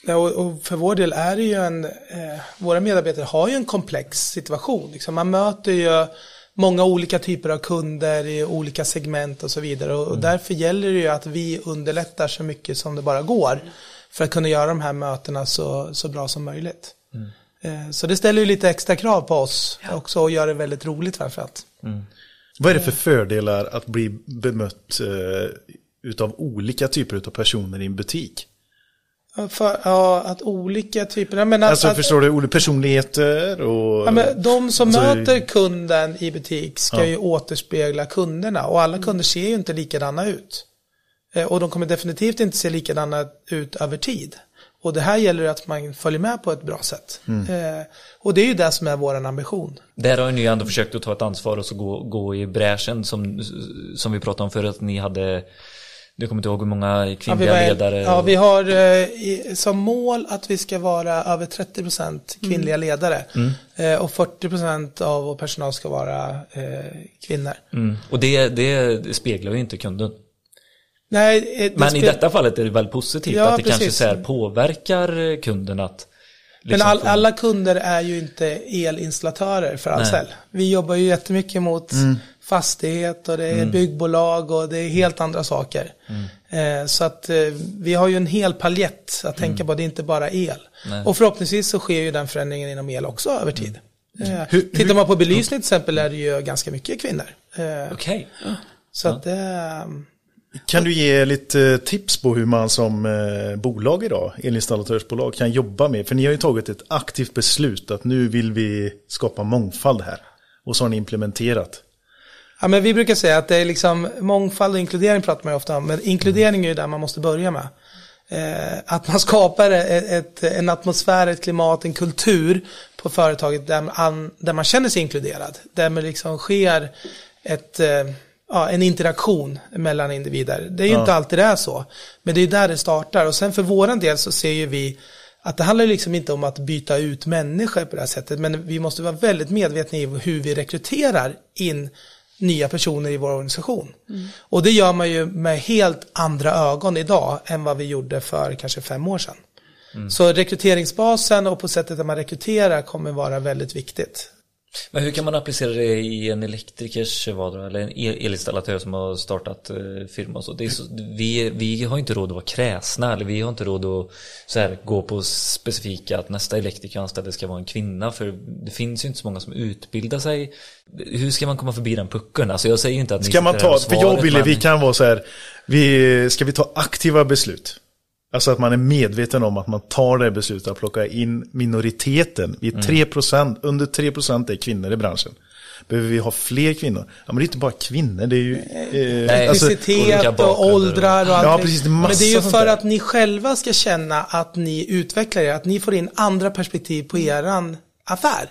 och, och för vår del är det ju en, eh, våra medarbetare har ju en komplex situation. Liksom. Man möter ju många olika typer av kunder i olika segment och så vidare. Och, och därför gäller det ju att vi underlättar så mycket som det bara går för att kunna göra de här mötena så, så bra som möjligt. Eh, så det ställer ju lite extra krav på oss också och gör det väldigt roligt framförallt. vad är det för fördelar att bli bemött eh, utav olika typer av personer i en butik? För, ja, att olika typer, jag menar Alltså att, förstår du, olika personligheter och... Ja, men de som Alltså, möter kunden i butik ska Ja. ju återspegla kunderna och alla kunder ser ju inte likadana ut. Eh, Och de kommer definitivt inte se likadana ut över tid. Och det här gäller att man följer med på ett bra sätt. Mm. Eh, Och det är ju det som är vår ambition. Där har ni ju ändå försökt att ta ett ansvar och så gå, gå i bräschen som, som vi pratade om förut att ni hade, du kommer inte ihåg hur många Ja, vi, kvinnliga var- ledare. ja, vi har eh, i, som mål att vi ska vara över 30% kvinnliga ledare. Eh, och 40% av vår personal ska vara eh, kvinnor. mm. Och det, det speglar ju inte kunden. Nej, eh, det Men i detta fallet är det väl positivt Ja, att det kanske precis. så här påverkar kunden att Men liksom all, få- alla kunder är ju inte elinstallatörer för Ahlsell. Vi jobbar ju jättemycket mot fastighet och det är byggbolag och det är helt andra saker. Eh, så att eh, vi har ju en hel paljett att tänka på, det är inte bara el. Och förhoppningsvis så sker ju den förändringen inom el också över tid. Eh, Hur- tittar man på belysning till exempel är det ju ganska mycket kvinnor. Okej. Så att det... Kan du ge lite tips på hur man som bolag idag, elinstallatörsbolag, kan jobba med? För ni har ju tagit ett aktivt beslut att nu vill vi skapa mångfald här. Och så har ni implementerat. Ja, men vi brukar säga att det är liksom mångfald och inkludering pratar man ofta om, men inkludering är ju där man måste börja med. Eh, att man skapar ett, ett, en atmosfär, ett klimat, en kultur på företaget där man, där man känner sig inkluderad. Där man liksom sker ett, eh, ja, en interaktion mellan individer. Det är ju Ja. inte alltid det är så, men det är där det startar. Och sen för våran del så ser ju vi att det handlar liksom inte om att byta ut människor på det här sättet, men vi måste vara väldigt medvetna i hur vi rekryterar in nya personer i vår organisation. Och det gör man ju med helt andra ögon idag än vad vi gjorde för kanske fem år sedan. Så rekryteringsbasen och på sättet att man rekryterar kommer vara väldigt viktigt. Men hur kan man applicera det i en elektrikers vardag eller en el- elinstallatör som har startat eh, firma och så? Det är så vi, vi har inte råd att vara kräsna eller vi har inte råd att så här, gå på specifika att nästa elektrikeranställde ska vara en kvinna för det finns ju inte så många som utbildar sig. Hur ska man komma förbi den puckeln? Alltså jag säger inte att ni Ska man ta, för jag och Billy, men- vi kan vara så här, vi, ska vi ta aktiva beslut? Alltså att man är medveten om att man tar det beslutet att plocka in minoriteten. Vi är Mm. 3%, under 3% är kvinnor i branschen. Behöver vi ha fler kvinnor? Ja men det är inte bara kvinnor, det är ju... Eh, Nej, alltså, Etnicitet och åldrar och Ja, allting. precis, det är Men det är ju för att ni själva ska känna att ni utvecklar er, att ni får in andra perspektiv på eran affär.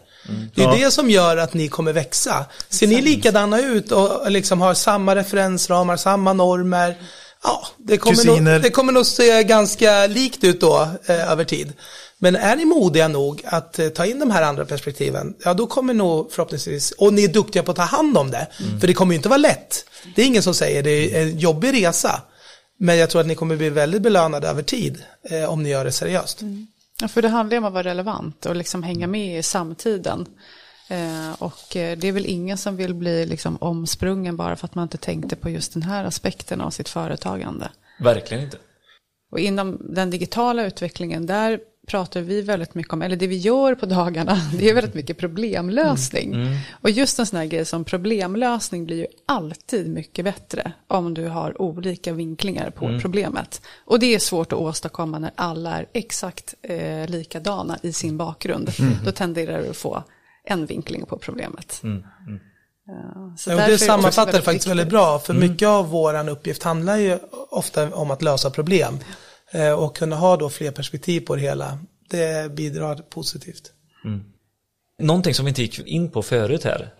Det är Ja. det som gör att ni kommer växa. Ser ni likadana ut och liksom har samma referensramar, samma normer, ja, det kommer, Kusiner. nog, det kommer nog se ganska likt ut då eh, över tid. Men är ni modiga nog att eh, ta in de här andra perspektiven, ja då kommer nog förhoppningsvis, och ni är duktiga på att ta hand om det, för det kommer ju inte vara lätt. Det är ingen som säger det är en jobbig resa. Men jag tror att ni kommer bli väldigt belönade över tid eh, om ni gör det seriöst. Ja, för det handlar ju om att vara relevant och liksom hänga med i samtiden. Eh, och eh, det är väl ingen som vill bli liksom omsprungen bara för att man inte tänkte på just den här aspekten av sitt företagande. Verkligen inte. Och inom den digitala utvecklingen, där pratar vi väldigt mycket om, eller det vi gör på dagarna, det är väldigt mycket problemlösning. Och just en sån här grej som problemlösning blir ju alltid mycket bättre om du har olika vinklingar på problemet. Och det är svårt att åstadkomma när alla är exakt eh, likadana i sin bakgrund. Då tenderar du att få en vinkling på problemet. Ja, så Ja, det sammanfattar det faktiskt väldigt bra, för mycket av våran uppgift handlar ju ofta om att lösa problem. Eh, och kunna ha då fler perspektiv på det hela, det bidrar positivt. Någonting som vi inte gick in på förut här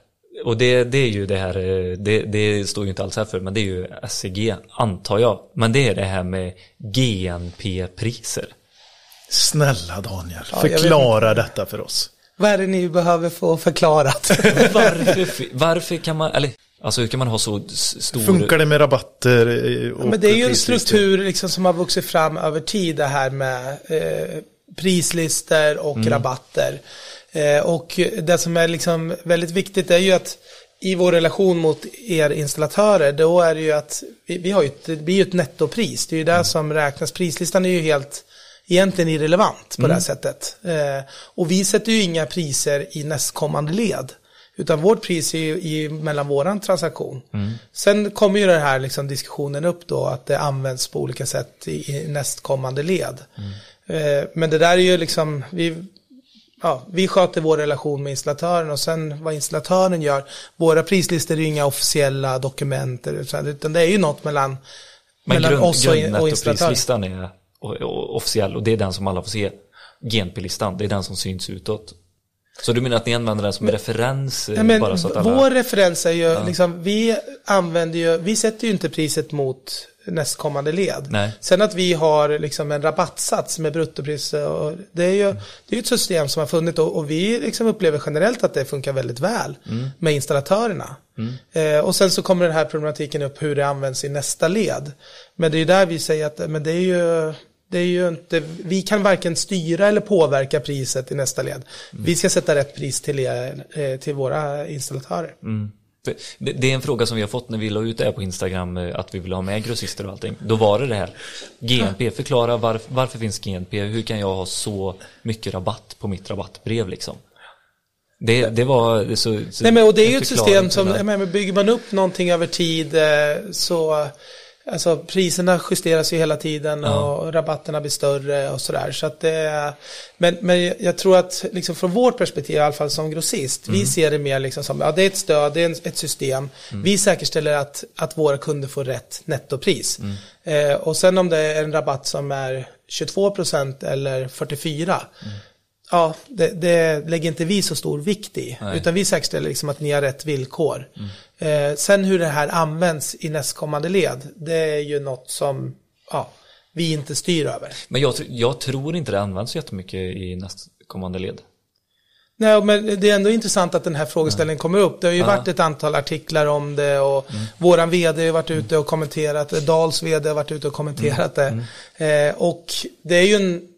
och det, det är ju det här, eh, det, det står ju inte alls här för men det är ju SEG antar jag. Men det är det här med GNP-priser. Snälla Daniel, Ja, förklara detta för oss. Vad är det ni behöver få förklarat? Varför, varför kan man, eller alltså hur kan man ha så stor... Funkar det med rabatter? eh, och Men det är ju en struktur liksom som har vuxit fram över tid det här med eh, prislistor och rabatter. Eh, och det som är liksom väldigt viktigt är ju att i vår relation mot er installatörer då är det ju att vi, vi har ju ett, det blir ju ett nettopris. Det är ju det som räknas. Prislistan är ju helt egentligen irrelevant på det här sättet. Eh, och vi sätter ju inga priser i nästkommande led. Utan vårt pris är ju i, mellan våran transaktion. Sen kommer ju den här liksom diskussionen upp då att det används på olika sätt i, i nästkommande led. Eh, men det där är ju liksom, vi, ja, vi sköter vår relation med installatören och sen vad installatören gör. Våra prislistor är ju inga officiella dokument utan det är ju något mellan, Men mellan grund, oss och, och installatören. grundnettoprislistan är officiell och det är den som alla får se. GNP-listan, det är den som syns utåt. Så du menar att ni använder den som referens eh, men bara så att alla... Vår referens är ju, liksom, vi använder ju, vi sätter ju inte priset mot nästkommande led. Nej. Sen att vi har liksom en rabattsats med bruttopris, och det är ju det är ett system som har funnits och, och vi liksom upplever generellt att det funkar väldigt väl med installatörerna. Eh, och sen så kommer den här problematiken upp hur det används i nästa led. Men det är ju där vi säger att men det är ju det är ju inte, vi kan varken styra eller påverka priset i nästa led. Vi ska sätta rätt pris till, er, eh, till våra installatörer. För Det, är en fråga som vi har fått när vi la ut det här på Instagram eh, att vi vill ha med grossister och allting. Då var det det här. GNP, förklara varf, varför finns GNP? Hur kan jag ha så mycket rabatt på mitt rabattbrev liksom? Det, det var så, så Nej men och det är ju ett system som, menar, bygger man upp någonting över tid eh, så Alltså priserna justeras ju hela tiden och rabatterna blir större och sådär. Så att det men, men jag tror att liksom från vårt perspektiv, i alla fall som grossist, vi ser det mer liksom som, ja det är ett stöd, det är ett system. Vi säkerställer att, att våra kunder får rätt nettopris. Eh, och sen om det är en rabatt som är 22% eller 44%, Ja, det, det lägger inte vi så stor vikt i. Utan vi säkerställer liksom att ni har rätt villkor. Eh, sen hur det här används i nästkommande led, det är ju något som ja, vi inte styr över. Men jag, jag tror inte det används jättemycket i nästkommande led. Nej, men det är ändå intressant att den här frågeställningen kommer upp. Det har ju varit ett antal artiklar om det och våran vd har varit ute och kommenterat det. Dals vd har varit ute och kommenterat det. Eh, och det är ju en,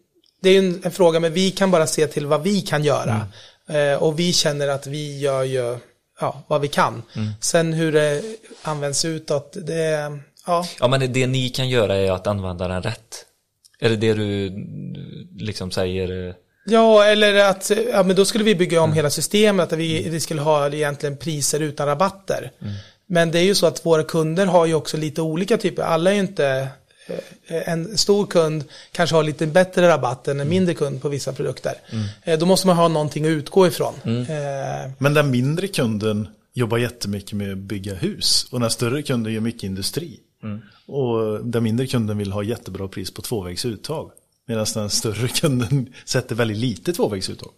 det är en, en fråga, men vi kan bara se till vad vi kan göra. Eh, och vi känner att vi gör ju ja, vad vi kan. Sen hur det används utåt, det ja, Ja men det, ni kan göra är att använda den rätt. Är det det du liksom säger? eh? Ja, eller att ja, men då skulle vi bygga om hela systemet, att vi, vi skulle ha egentligen priser utan rabatter. Men det är ju så att våra kunder har ju också lite olika typer, alla är ju inte en stor kund kanske har lite bättre rabatt än en mindre kund på vissa produkter. Eh, Då måste man ha någonting att utgå ifrån. Eh, Men den mindre kunden jobbar jättemycket med att bygga hus. Och den större kunden gör mycket industri. Och den mindre kunden vill ha jättebra pris på tvåvägsuttag. Medan den större kunden sätter väldigt lite tvåvägsuttag.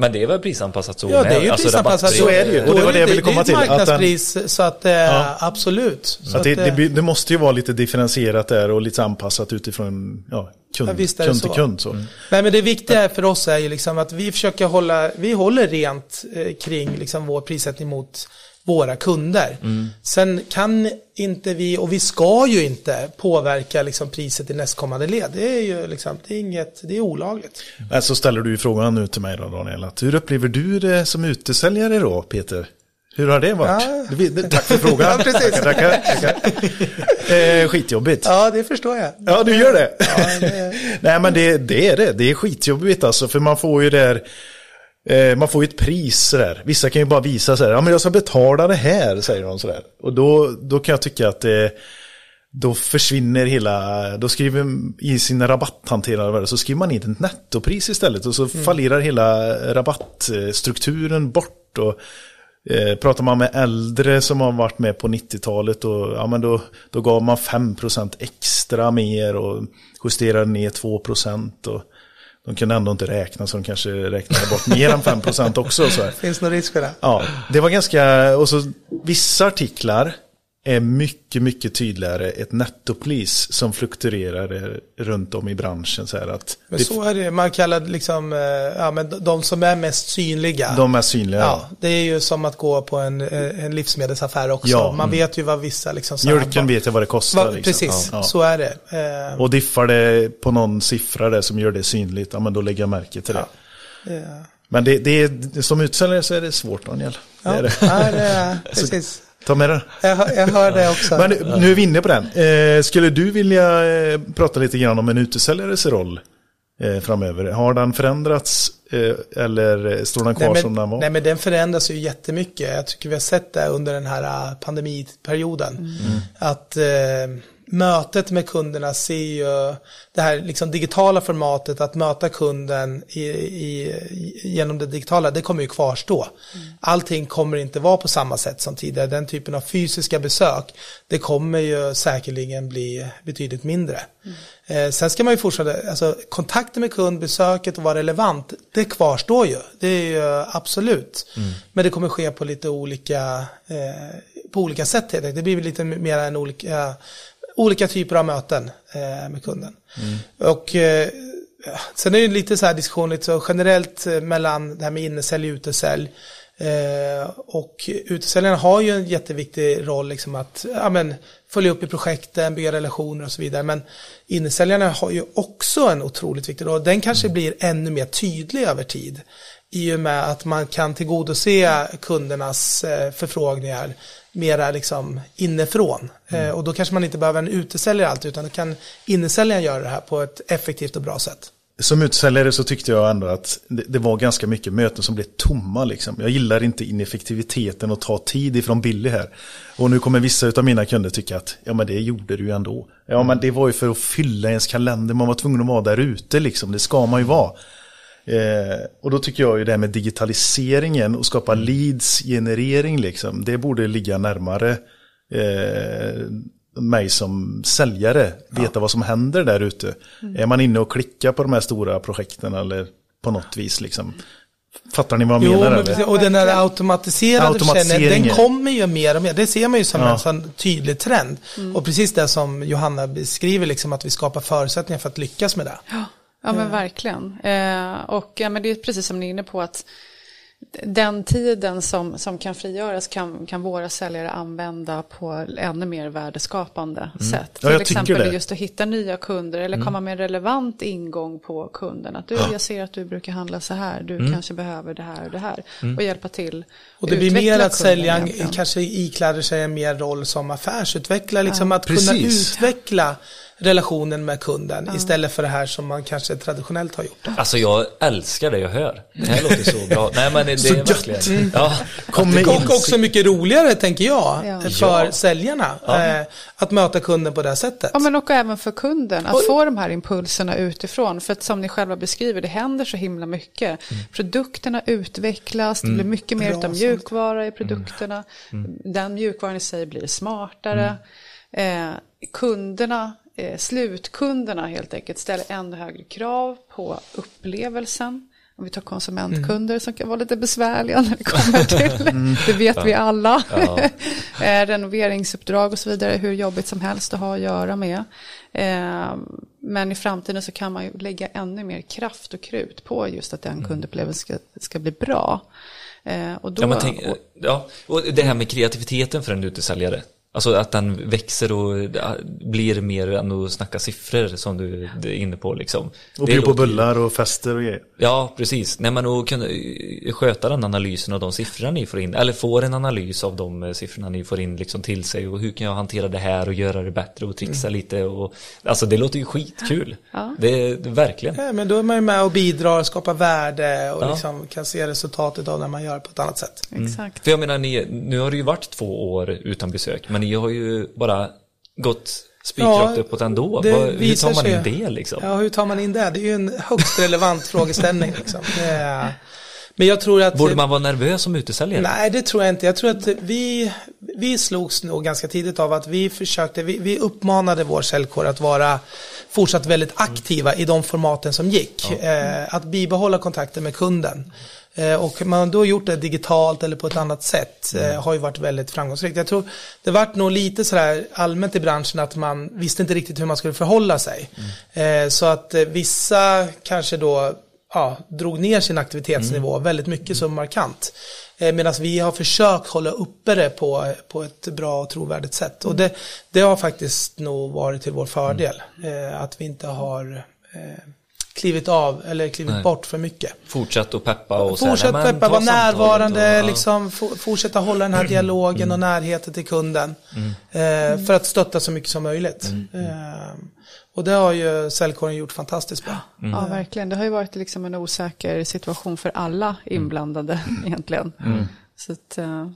Men det är väl prisanpassat så Ja, det är ju Alltså prisanpassat. Så är det ju. Och det var det jag ville komma till, Det är att ett den- marknadspris, så att eh, Ja. absolut. Så att det, att, eh, det, det måste ju vara lite differentierat där och lite anpassat utifrån ja, kund, Ja, visst är det kund till kund. Så. Nej men det viktiga för oss är ju liksom att vi försöker hålla, vi håller rent eh, kring liksom vår prissättning mot våra kunder. Sen kan inte vi, och vi ska ju inte påverka liksom priset i nästkommande led. Det är ju liksom, det är inget, det är olagligt. Men så ställer du ju frågan nu till mig då Daniel. Att hur upplever du det som utesäljare då Peter? Hur har det varit? Ja. Det- det- Tack för frågan. Ja, precis. Tackar, tackar, tackar. Eh, skitjobbigt. Ja, det förstår jag. Ja, du gör det. Ja, det- Nej, men det, det är det. Det är skitjobbigt alltså. För man får ju där, eh, man får ju ett pris sådär. Vissa kan ju bara visa sådär, ja men jag ska betala det här, säger de sådär. Och då, då kan jag tycka att det, då försvinner hela, då skriver i sin rabatthanterare så skriver man in ett nettopris istället och så fallerar hela rabattstrukturen bort. Och, eh, pratar man med äldre som har varit med på 90-talet och ja, men då, då gav man 5% extra mer och justerade ner 2% och de kunde ändå inte räkna så de kanske räknade bort mer än 5% också. Så här. Finns någon risk för det? Ja, det var ganska, och så vissa artiklar är mycket, mycket tydligare ett nettopris som fluktuerar runt om i branschen. Så att Men så är det, man kallar liksom, eh, ja men de- som är mest synliga. de är synliga. Ja, det är ju som att gå på en, eh, en livsmedelsaffär också. Ja, Man mm. vet ju vad vissa liksom... Mjölken vet jag vad det kostar. Va, liksom. Precis, Ja. så är det. Eh, Och diffar det på någon siffra där som gör det synligt, ja men då lägger jag märke till det. eh, Men det, det är, som utsäljare så är det svårt Daniel. Det ja, det. ja, det är, precis. Ta med det. Jag, jag hör det också. Men nu är vi inne på den. Eh, skulle du vilja eh, prata lite grann om en utesäljares roll eh, framöver? Har den förändrats eh, eller står den kvar nej, som den var? nej men den förändras ju jättemycket. Jag tycker vi har sett det under den här eh, pandemiperioden. Mm. Att eh, mötet med kunderna ser ju det här liksom digitala formatet att möta kunden i, i, genom det digitala, det kommer ju kvarstå. Allting kommer inte vara på samma sätt som tidigare. Den typen av fysiska besök, det kommer ju säkerligen bli betydligt mindre. Eh, sen ska man ju fortsätta, alltså kontakten med kund, besöket och vara relevant, det kvarstår ju. Det är ju absolut. Men det kommer ske på lite olika, eh, på olika sätt helt enkelt. Det blir lite mer än olika, olika typer av möten eh, med kunden. Och eh, sen är det lite så här diskussion lite så generellt eh, mellan det här med innesälj och utesälj. Eh, och utesäljarna har ju en jätteviktig roll liksom att ja, men, följa upp i projekten, bygga relationer och så vidare. Men innesäljarna har ju också en otroligt viktig roll. Den kanske blir ännu mer tydlig över tid. I och med att man kan tillgodose kundernas eh, förfrågningar mera liksom inifrån. Eh, och då kanske man inte behöver en utesäljare alltid utan då kan innesäljaren göra det här på ett effektivt och bra sätt. som utsäljare så tyckte jag ändå att det, det, var ganska mycket möten som blev tomma. Liksom. Jag gillar inte ineffektiviteten och ta tid ifrån Billy här. Och nu kommer vissa av mina kunder tycka att ja men det gjorde du ju ändå. Ja men det var ju för att fylla ens kalender, man var tvungen att vara där ute liksom. Det ska man ju vara. Eh, och då tycker jag ju det här med digitaliseringen och skapa leads, generering liksom. Det borde ligga närmare eh, mig som säljare veta ja. vad som händer där ute. Mm. Är man inne och klickar på de här stora projekten eller på något vis liksom. Fattar ni vad jag jo, menar? Men precis, och den här automatiserade försäljningen, den kommer ju mer och mer. Det ser man ju som ja. en sån tydlig trend. Mm. Och precis det som Johanna beskriver, liksom, att vi skapar förutsättningar för att lyckas med det. Ja, ja men verkligen. Eh, och ja, men det är precis som ni är inne på att den tiden som, som kan frigöras kan, kan våra säljare använda på ännu mer värdeskapande mm. sätt. Ja, Till exempel just att hitta nya kunder eller mm. komma med en relevant ingång på kunden. Att du, ja. jag ser att du brukar handla så här, du mm. kanske behöver det här och det här. Mm. Och hjälpa till. Och det blir mer att säljaren kanske ikläder sig en mer roll som affärsutvecklare, liksom ja. att Precis. kunna utveckla relationen med kunden ja. istället för det här som man kanske traditionellt har gjort. Alltså jag älskar det jag hör. Det här låter så bra. Nej men det, det är verkligen. Mm. Ja. och också mycket roligare tänker jag ja. för ja. säljarna. Eh, att möta kunden på det sättet. Ja men och även för kunden att och, få de här impulserna utifrån. För att som ni själva beskriver det händer så himla mycket. Mm. Produkterna utvecklas, det blir mm. mycket mer av mjukvara i produkterna. Mm. mm. Den mjukvaran i sig blir smartare. Mm. Eh, kunderna slutkunderna helt enkelt ställer ännu högre krav på upplevelsen. Om vi tar konsumentkunder mm. som kan vara lite besvärliga när det kommer till, mm. det vet vi alla, ja. eh, renoveringsuppdrag och så vidare, hur jobbigt som helst att ha att göra med. Eh, men i framtiden så kan man ju lägga ännu mer kraft och krut på just att den mm. kundupplevelsen ska, ska bli bra. Eh, och då, ja, tänk, ja, och det här med kreativiteten för en utesäljare. Alltså att den växer och blir mer än att snacka siffror som du är inne på liksom. Och bjuda på bullar och fester och grejer. Ja, precis. Nej men att kunna sköta den analysen av de siffrorna ni får in. Eller får en analys av de siffrorna ni får in liksom till sig. Och hur kan jag hantera det här och göra det bättre och trixa mm. lite. Och, alltså det låter ju skitkul. Ja. Det, det, verkligen. Ja, men då är man ju med och bidrar, skapar värde och ja. liksom kan se resultatet av när man gör på ett annat sätt. Mm. Exakt. För jag menar, ni, nu har det ju varit två år utan besök. Men ni har ju bara gått spikrakt ja, uppåt ändå. Hur tar man in det liksom? Ja, hur tar man in det? Det är ju en högst relevant frågeställning. Liksom. Är, men jag tror att... Borde man vara nervös som utesäljare? Nej, det tror jag inte. Jag tror att vi, vi slogs nog ganska tidigt av att vi försökte, vi, vi uppmanade vår säljkår att vara fortsatt väldigt aktiva i de formaten som gick. Ja. Eh, att bibehålla kontakten med kunden. Eh, och man har då gjort det digitalt eller på ett annat sätt eh, mm. har ju varit väldigt framgångsrikt. Jag tror det vart nog lite sådär allmänt i branschen att man visste inte riktigt hur man skulle förhålla sig. Mm. Eh, så att vissa kanske då ja, drog ner sin aktivitetsnivå mm. väldigt mycket så markant. Medan vi har försökt hålla uppe det på, på ett bra och trovärdigt sätt. Och det, det har faktiskt nog varit till vår fördel. Mm. Att vi inte har klivit av eller klivit Nej. bort för mycket. Fortsätt att peppa och Fortsätt säga, peppa, vara närvarande, och, liksom, fortsätta hålla den här mm. dialogen mm. och närheten till kunden. Mm. Eh, för att stötta så mycket som möjligt. Mm. Eh, och det har ju säljkåren gjort fantastiskt bra. Mm. Ja, verkligen. Det har ju varit liksom en osäker situation för alla inblandade egentligen. Så att, eh,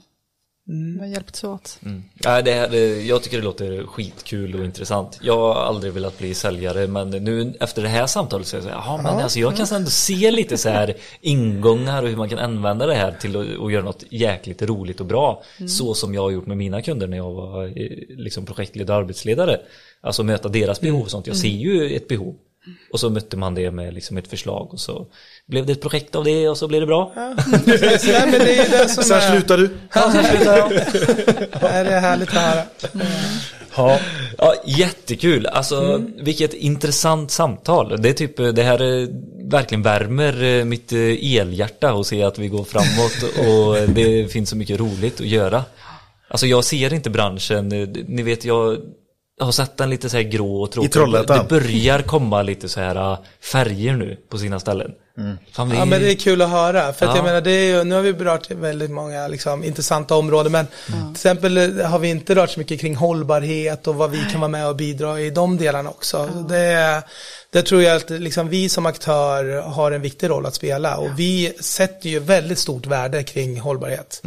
Mm. Vi har hjälpts åt. Mm. Ja, det, det, jag tycker det låter skitkul och intressant. Jag har aldrig velat bli säljare men nu efter det här samtalet så är jag så här, ja, men alltså, jag kan ändå se lite så här ingångar och hur man kan använda det här till att, göra något jäkligt roligt och bra. Mm. Så som jag har gjort med mina kunder när jag var eh, liksom projektledare och arbetsledare. Alltså möta deras behov och sånt. Jag ser ju ett behov. Och så mötte man det med liksom ett förslag och så blev det ett projekt av det och så blev det bra. Ja, Nej, men det är det som Sen är... slutar du. Ja, sen slutar jag. det är härligt att höra. Mm. Ja. ja, jättekul. Alltså, mm. vilket intressant samtal. Det är typ, det här är, verkligen värmer eh, mitt eh, elhjärta och se att vi går framåt och det finns så mycket roligt att göra. Alltså jag ser inte branschen, ni vet jag har sett den lite så här grå och tråkig. I det börjar komma lite så här äh, färger nu på sina ställen. Fan, vi... Ja men det är kul att höra. För att Ja. jag menar, det är ju, nu har vi berört väldigt många liksom, intressanta områden. Men till exempel eh, har vi inte rört så mycket kring hållbarhet och vad vi kan vara med och bidra i de delarna också. Det, det tror jag att liksom, vi som aktör har en viktig roll att spela. Och vi sätter ju väldigt stort värde kring hållbarhet.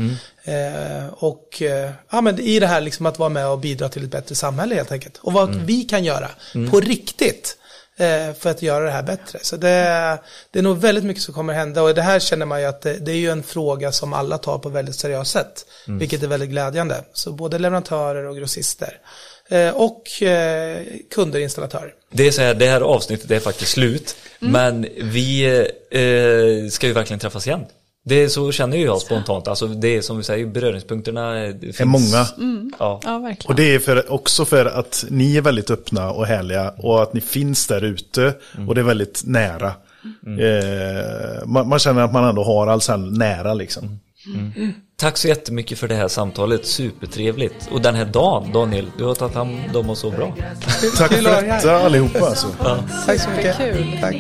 Eh, och eh, ja, men i det här liksom att vara med och bidra till ett bättre samhälle helt enkelt. Och vad vi kan göra på riktigt eh, för att göra det här bättre. Så det, det är nog väldigt mycket som kommer hända och det här känner man ju att det, det är ju en fråga som alla tar på väldigt seriöst sätt. Vilket är väldigt glädjande. Så både leverantörer och grossister. Eh, och eh, kunder, installatörer. Det är så här, det här avsnittet är faktiskt slut. Men vi eh, ska ju verkligen träffas igen. Det är så känner ju jag spontant. Alltså det är som vi säger, beröringspunkterna eh, finns. är många. Ja. Ja, verkligen. Och det är för, också för att ni är väldigt öppna och härliga och att ni finns där ute och det är väldigt nära. Eh, man, man känner att man ändå har Ahlsell nära liksom. Tack så jättemycket för det här samtalet, supertrevligt. Och den här dagen, Daniel, du har tagit hand om oss så bra. Tack för detta allihopa alltså. Tack så mycket. Tack.